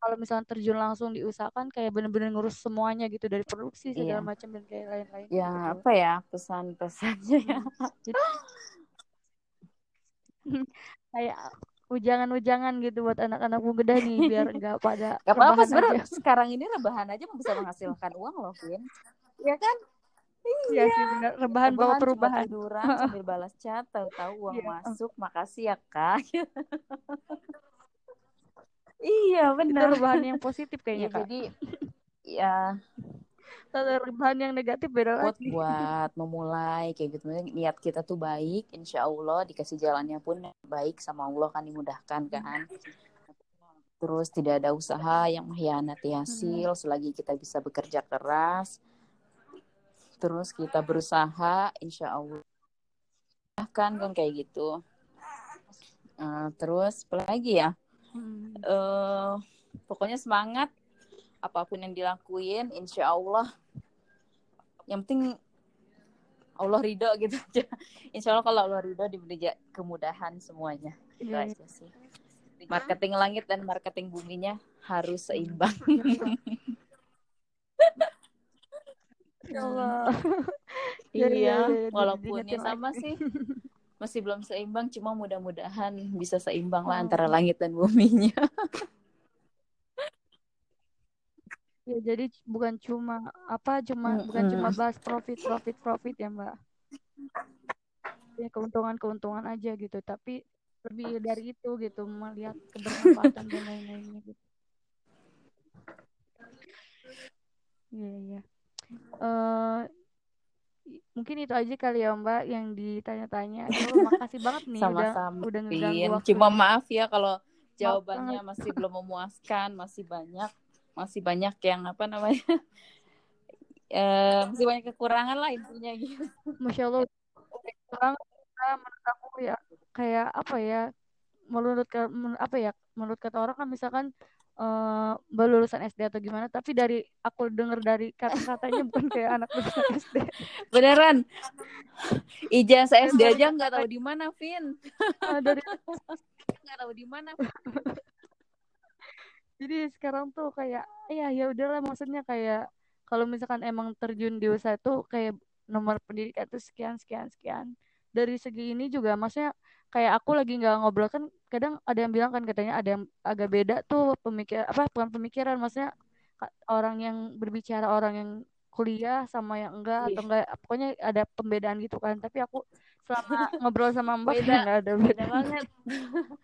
kalau misalnya terjun langsung diusahakan kayak bener-bener ngurus semuanya gitu dari produksi segala Iya. macam dan kayak lain-lain ya gitu. apa ya pesan-pesannya ya Jadi [laughs] kayak ujangan-ujangan gitu buat anak-anak muda nih biar [laughs] nggak pada Gak apa-apa rebahan sebenarnya aja. sekarang ini rebahan aja bisa menghasilkan uang loh Vin ya kan Iya sih benar rebahan bawa cuma perubahan. tiduran [laughs] sambil balas chat tahu-tahu uang Iya. masuk makasih ya kak iya Itu benar. rebahan yang positif ya, [laughs] kayaknya kak. jadi ya Kalau rebahan yang negatif beda buat lagi. buat memulai kayak gitu. Niat kita tuh baik insya Allah dikasih jalannya pun baik sama Allah kan dimudahkan kan. Terus tidak ada usaha yang mengkhianati hasil selagi kita bisa bekerja keras. Terus kita berusaha insya Allah. Kan kan kayak gitu. Eh, terus apa lagi ya Hmm. eh pokoknya semangat apa pun yang dilakuin insya Allah. Yang penting Allah ridho gitu aja. [laughs] Insya Allah kalau Allah ridho diberi kemudahan semuanya. Gitu Iya, iya. aja sih. Marketing langit dan marketing buminya harus seimbang. [laughs] Ya Allah. Ya, [laughs] ya, iya ya, ya, walaupun ya sama sih masih belum seimbang cuma mudah-mudahan bisa seimbang lah Oh. antara langit dan buminya [laughs] Ya, jadi bukan cuma apa cuma bukan cuma bahas profit profit profit ya Mbak. Ya keuntungan keuntungan aja gitu, tapi lebih dari itu gitu melihat kebermanfaatan dan lain-lainnya gitu. Iya iya. Eh mungkin itu aja kali ya Mbak yang ditanya-tanya. [laughs] Aduh, makasih banget nih udah sama-sama udah ngeganggu Vin. waktu. Cuma maaf ya kalau jawabannya masih [laughs] belum memuaskan, masih banyak masih banyak yang apa namanya? [laughs] eh masih banyak kekurangan lah intinya gitu. Masya Allah udah kurang menurut aku ya kayak apa ya menurut apa ya menurut kata orang kan misalkan uh, lulusan SD atau gimana tapi dari aku denger dari kata-katanya [laughs] bukan kayak anak lulusan SD beneran? Ijazah SD aja nggak tahu di mana Vin. Uh, [laughs] dari nggak tahu di mana. [laughs] Jadi sekarang tuh kayak ya ya udahlah maksudnya kayak kalau misalkan emang terjun di usaha tuh kayak nomor pendidikan tuh sekian sekian sekian. Dari segi ini juga maksudnya kayak aku lagi nggak ngobrol kan kadang ada yang bilang kan katanya ada yang agak beda tuh pemikir apa bukan pemikiran maksudnya orang yang berbicara orang yang kuliah sama yang enggak atau enggak pokoknya ada pembedaan gitu kan. Tapi aku selama [laughs] ngobrol sama mbak beda. [laughs] nggak ada beda, beda banget. [laughs]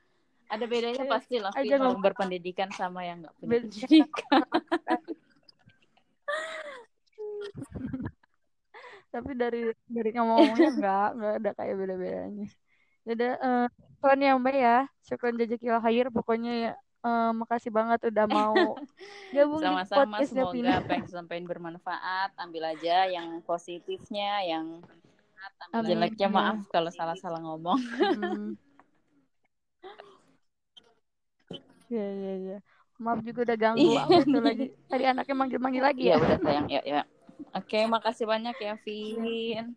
Ada bedanya pasti lah aja yang berpendidikan sama yang nggak pendidikan. Tapi dari dari ngomong-ngomongnya nggak nggak ada kayak beda-bedanya jadi uh, syukron ya mbak ya. Syukron jajak hair pokoknya ya uh, makasih banget udah mau [laughs] gabung sama-sama semoga Pina. apa yang disampaikan bermanfaat. Ambil aja yang positifnya yang Amin. jeleknya. Maaf kalau salah-salah ngomong. Hmm. [laughs] ya ya ya maaf juga udah ganggu aku itu lagi. Tadi anaknya manggil-manggil lagi ya, ya. udah sayang ya ya Oke, makasih banyak ya, Vin.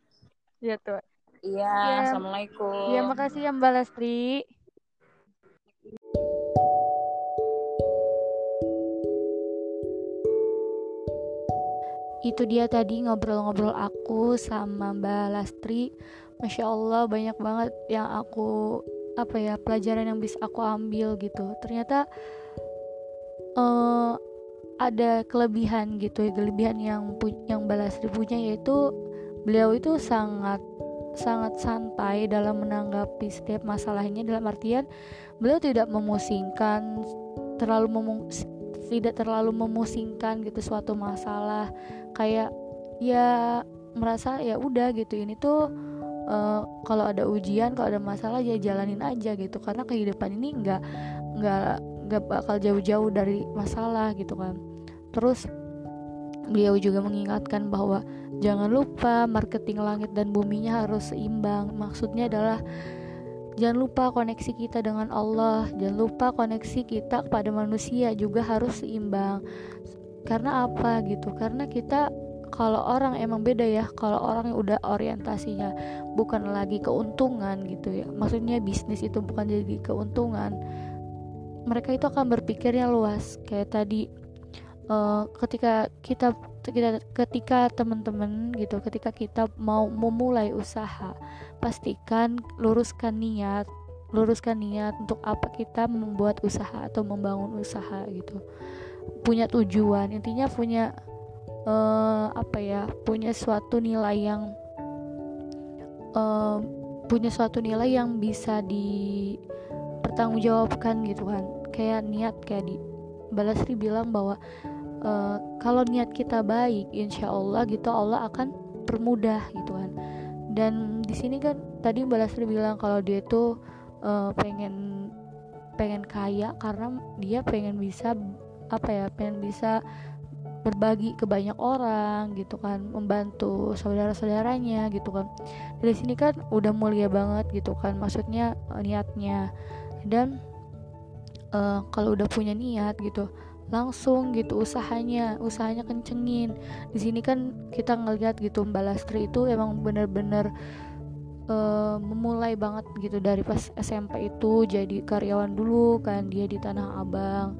Iya tuh. Iya, ya. assalamualaikum. Iya, makasih ya Mbak Lestri. Itu dia tadi ngobrol-ngobrol aku sama Mbak Lastri. Masya Allah banyak banget yang aku apa ya pelajaran yang bisa aku ambil gitu. Ternyata uh, ada kelebihan gitu kelebihan yang yang Balasri punya yaitu beliau itu sangat sangat santai dalam menanggapi setiap masalahnya dalam artian beliau tidak memusingkan terlalu memus tidak terlalu memusingkan gitu suatu masalah. Kayak ya merasa ya udah gitu ini tuh uh, kalau ada ujian kalau ada masalah ya jalanin aja gitu. Karena kehidupan ini nggak nggak nggak bakal jauh-jauh dari masalah gitu kan. Terus beliau juga mengingatkan bahwa jangan lupa marketing langit dan buminya harus seimbang. Maksudnya adalah jangan lupa koneksi kita dengan Allah, jangan lupa koneksi kita kepada manusia juga harus seimbang. Karena apa gitu? Karena kita kalau orang emang beda ya kalau orang yang udah orientasinya bukan lagi keuntungan gitu ya maksudnya bisnis itu bukan jadi keuntungan mereka itu akan berpikirnya luas kayak tadi uh, ketika kita kita ketika teman-teman gitu ketika kita mau memulai usaha pastikan luruskan niat luruskan niat untuk apa kita membuat usaha atau membangun usaha gitu. Punya tujuan intinya punya uh, apa ya punya suatu nilai yang uh, punya suatu nilai yang bisa dipertanggungjawabkan gitu kan. Kayak niat kayak di Balasri bilang bahwa uh, kalau niat kita baik insya Allah gitu Allah akan permudah gitu kan. Dan di sini kan tadi Mbak Lasri bilang kalau dia tuh uh, pengen pengen kaya karena dia pengen bisa apa ya pengen bisa berbagi ke banyak orang gitu kan membantu saudara-saudaranya gitu kan. Dari sini kan udah mulia banget gitu kan maksudnya niatnya. Dan uh, kalau udah punya niat gitu langsung gitu usahanya usahanya kencengin. Di sini kan kita ngeliat gitu Mbak Lastri itu emang bener-bener uh, memulai banget gitu dari pas SMP itu jadi karyawan dulu kan dia di Tanah Abang.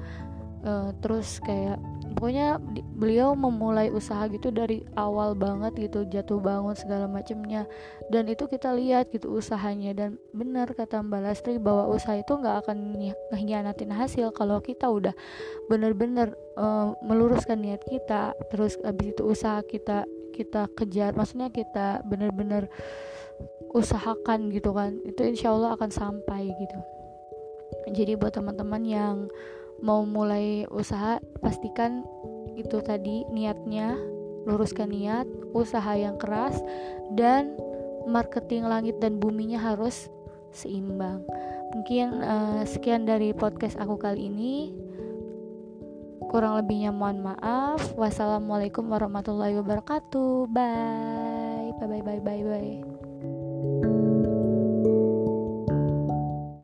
Uh, terus kayak pokoknya beliau memulai usaha gitu dari awal banget gitu jatuh bangun segala macamnya dan itu kita lihat gitu usahanya. Dan benar kata Mbak Lastri bahwa usaha itu nggak akan ngehianatin hasil kalau kita udah bener-bener uh, meluruskan niat kita. Terus habis itu usaha kita kita kejar. Maksudnya kita bener-bener usahakan gitu kan. Itu insya Allah akan sampai gitu. Jadi buat teman-teman yang mau mulai usaha pastikan itu tadi niatnya luruskan niat usaha yang keras dan marketing langit dan buminya harus seimbang. Mungkin uh, sekian dari podcast aku kali ini. Kurang lebihnya mohon maaf. Wassalamualaikum warahmatullahi wabarakatuh. Bye. Bye bye bye bye bye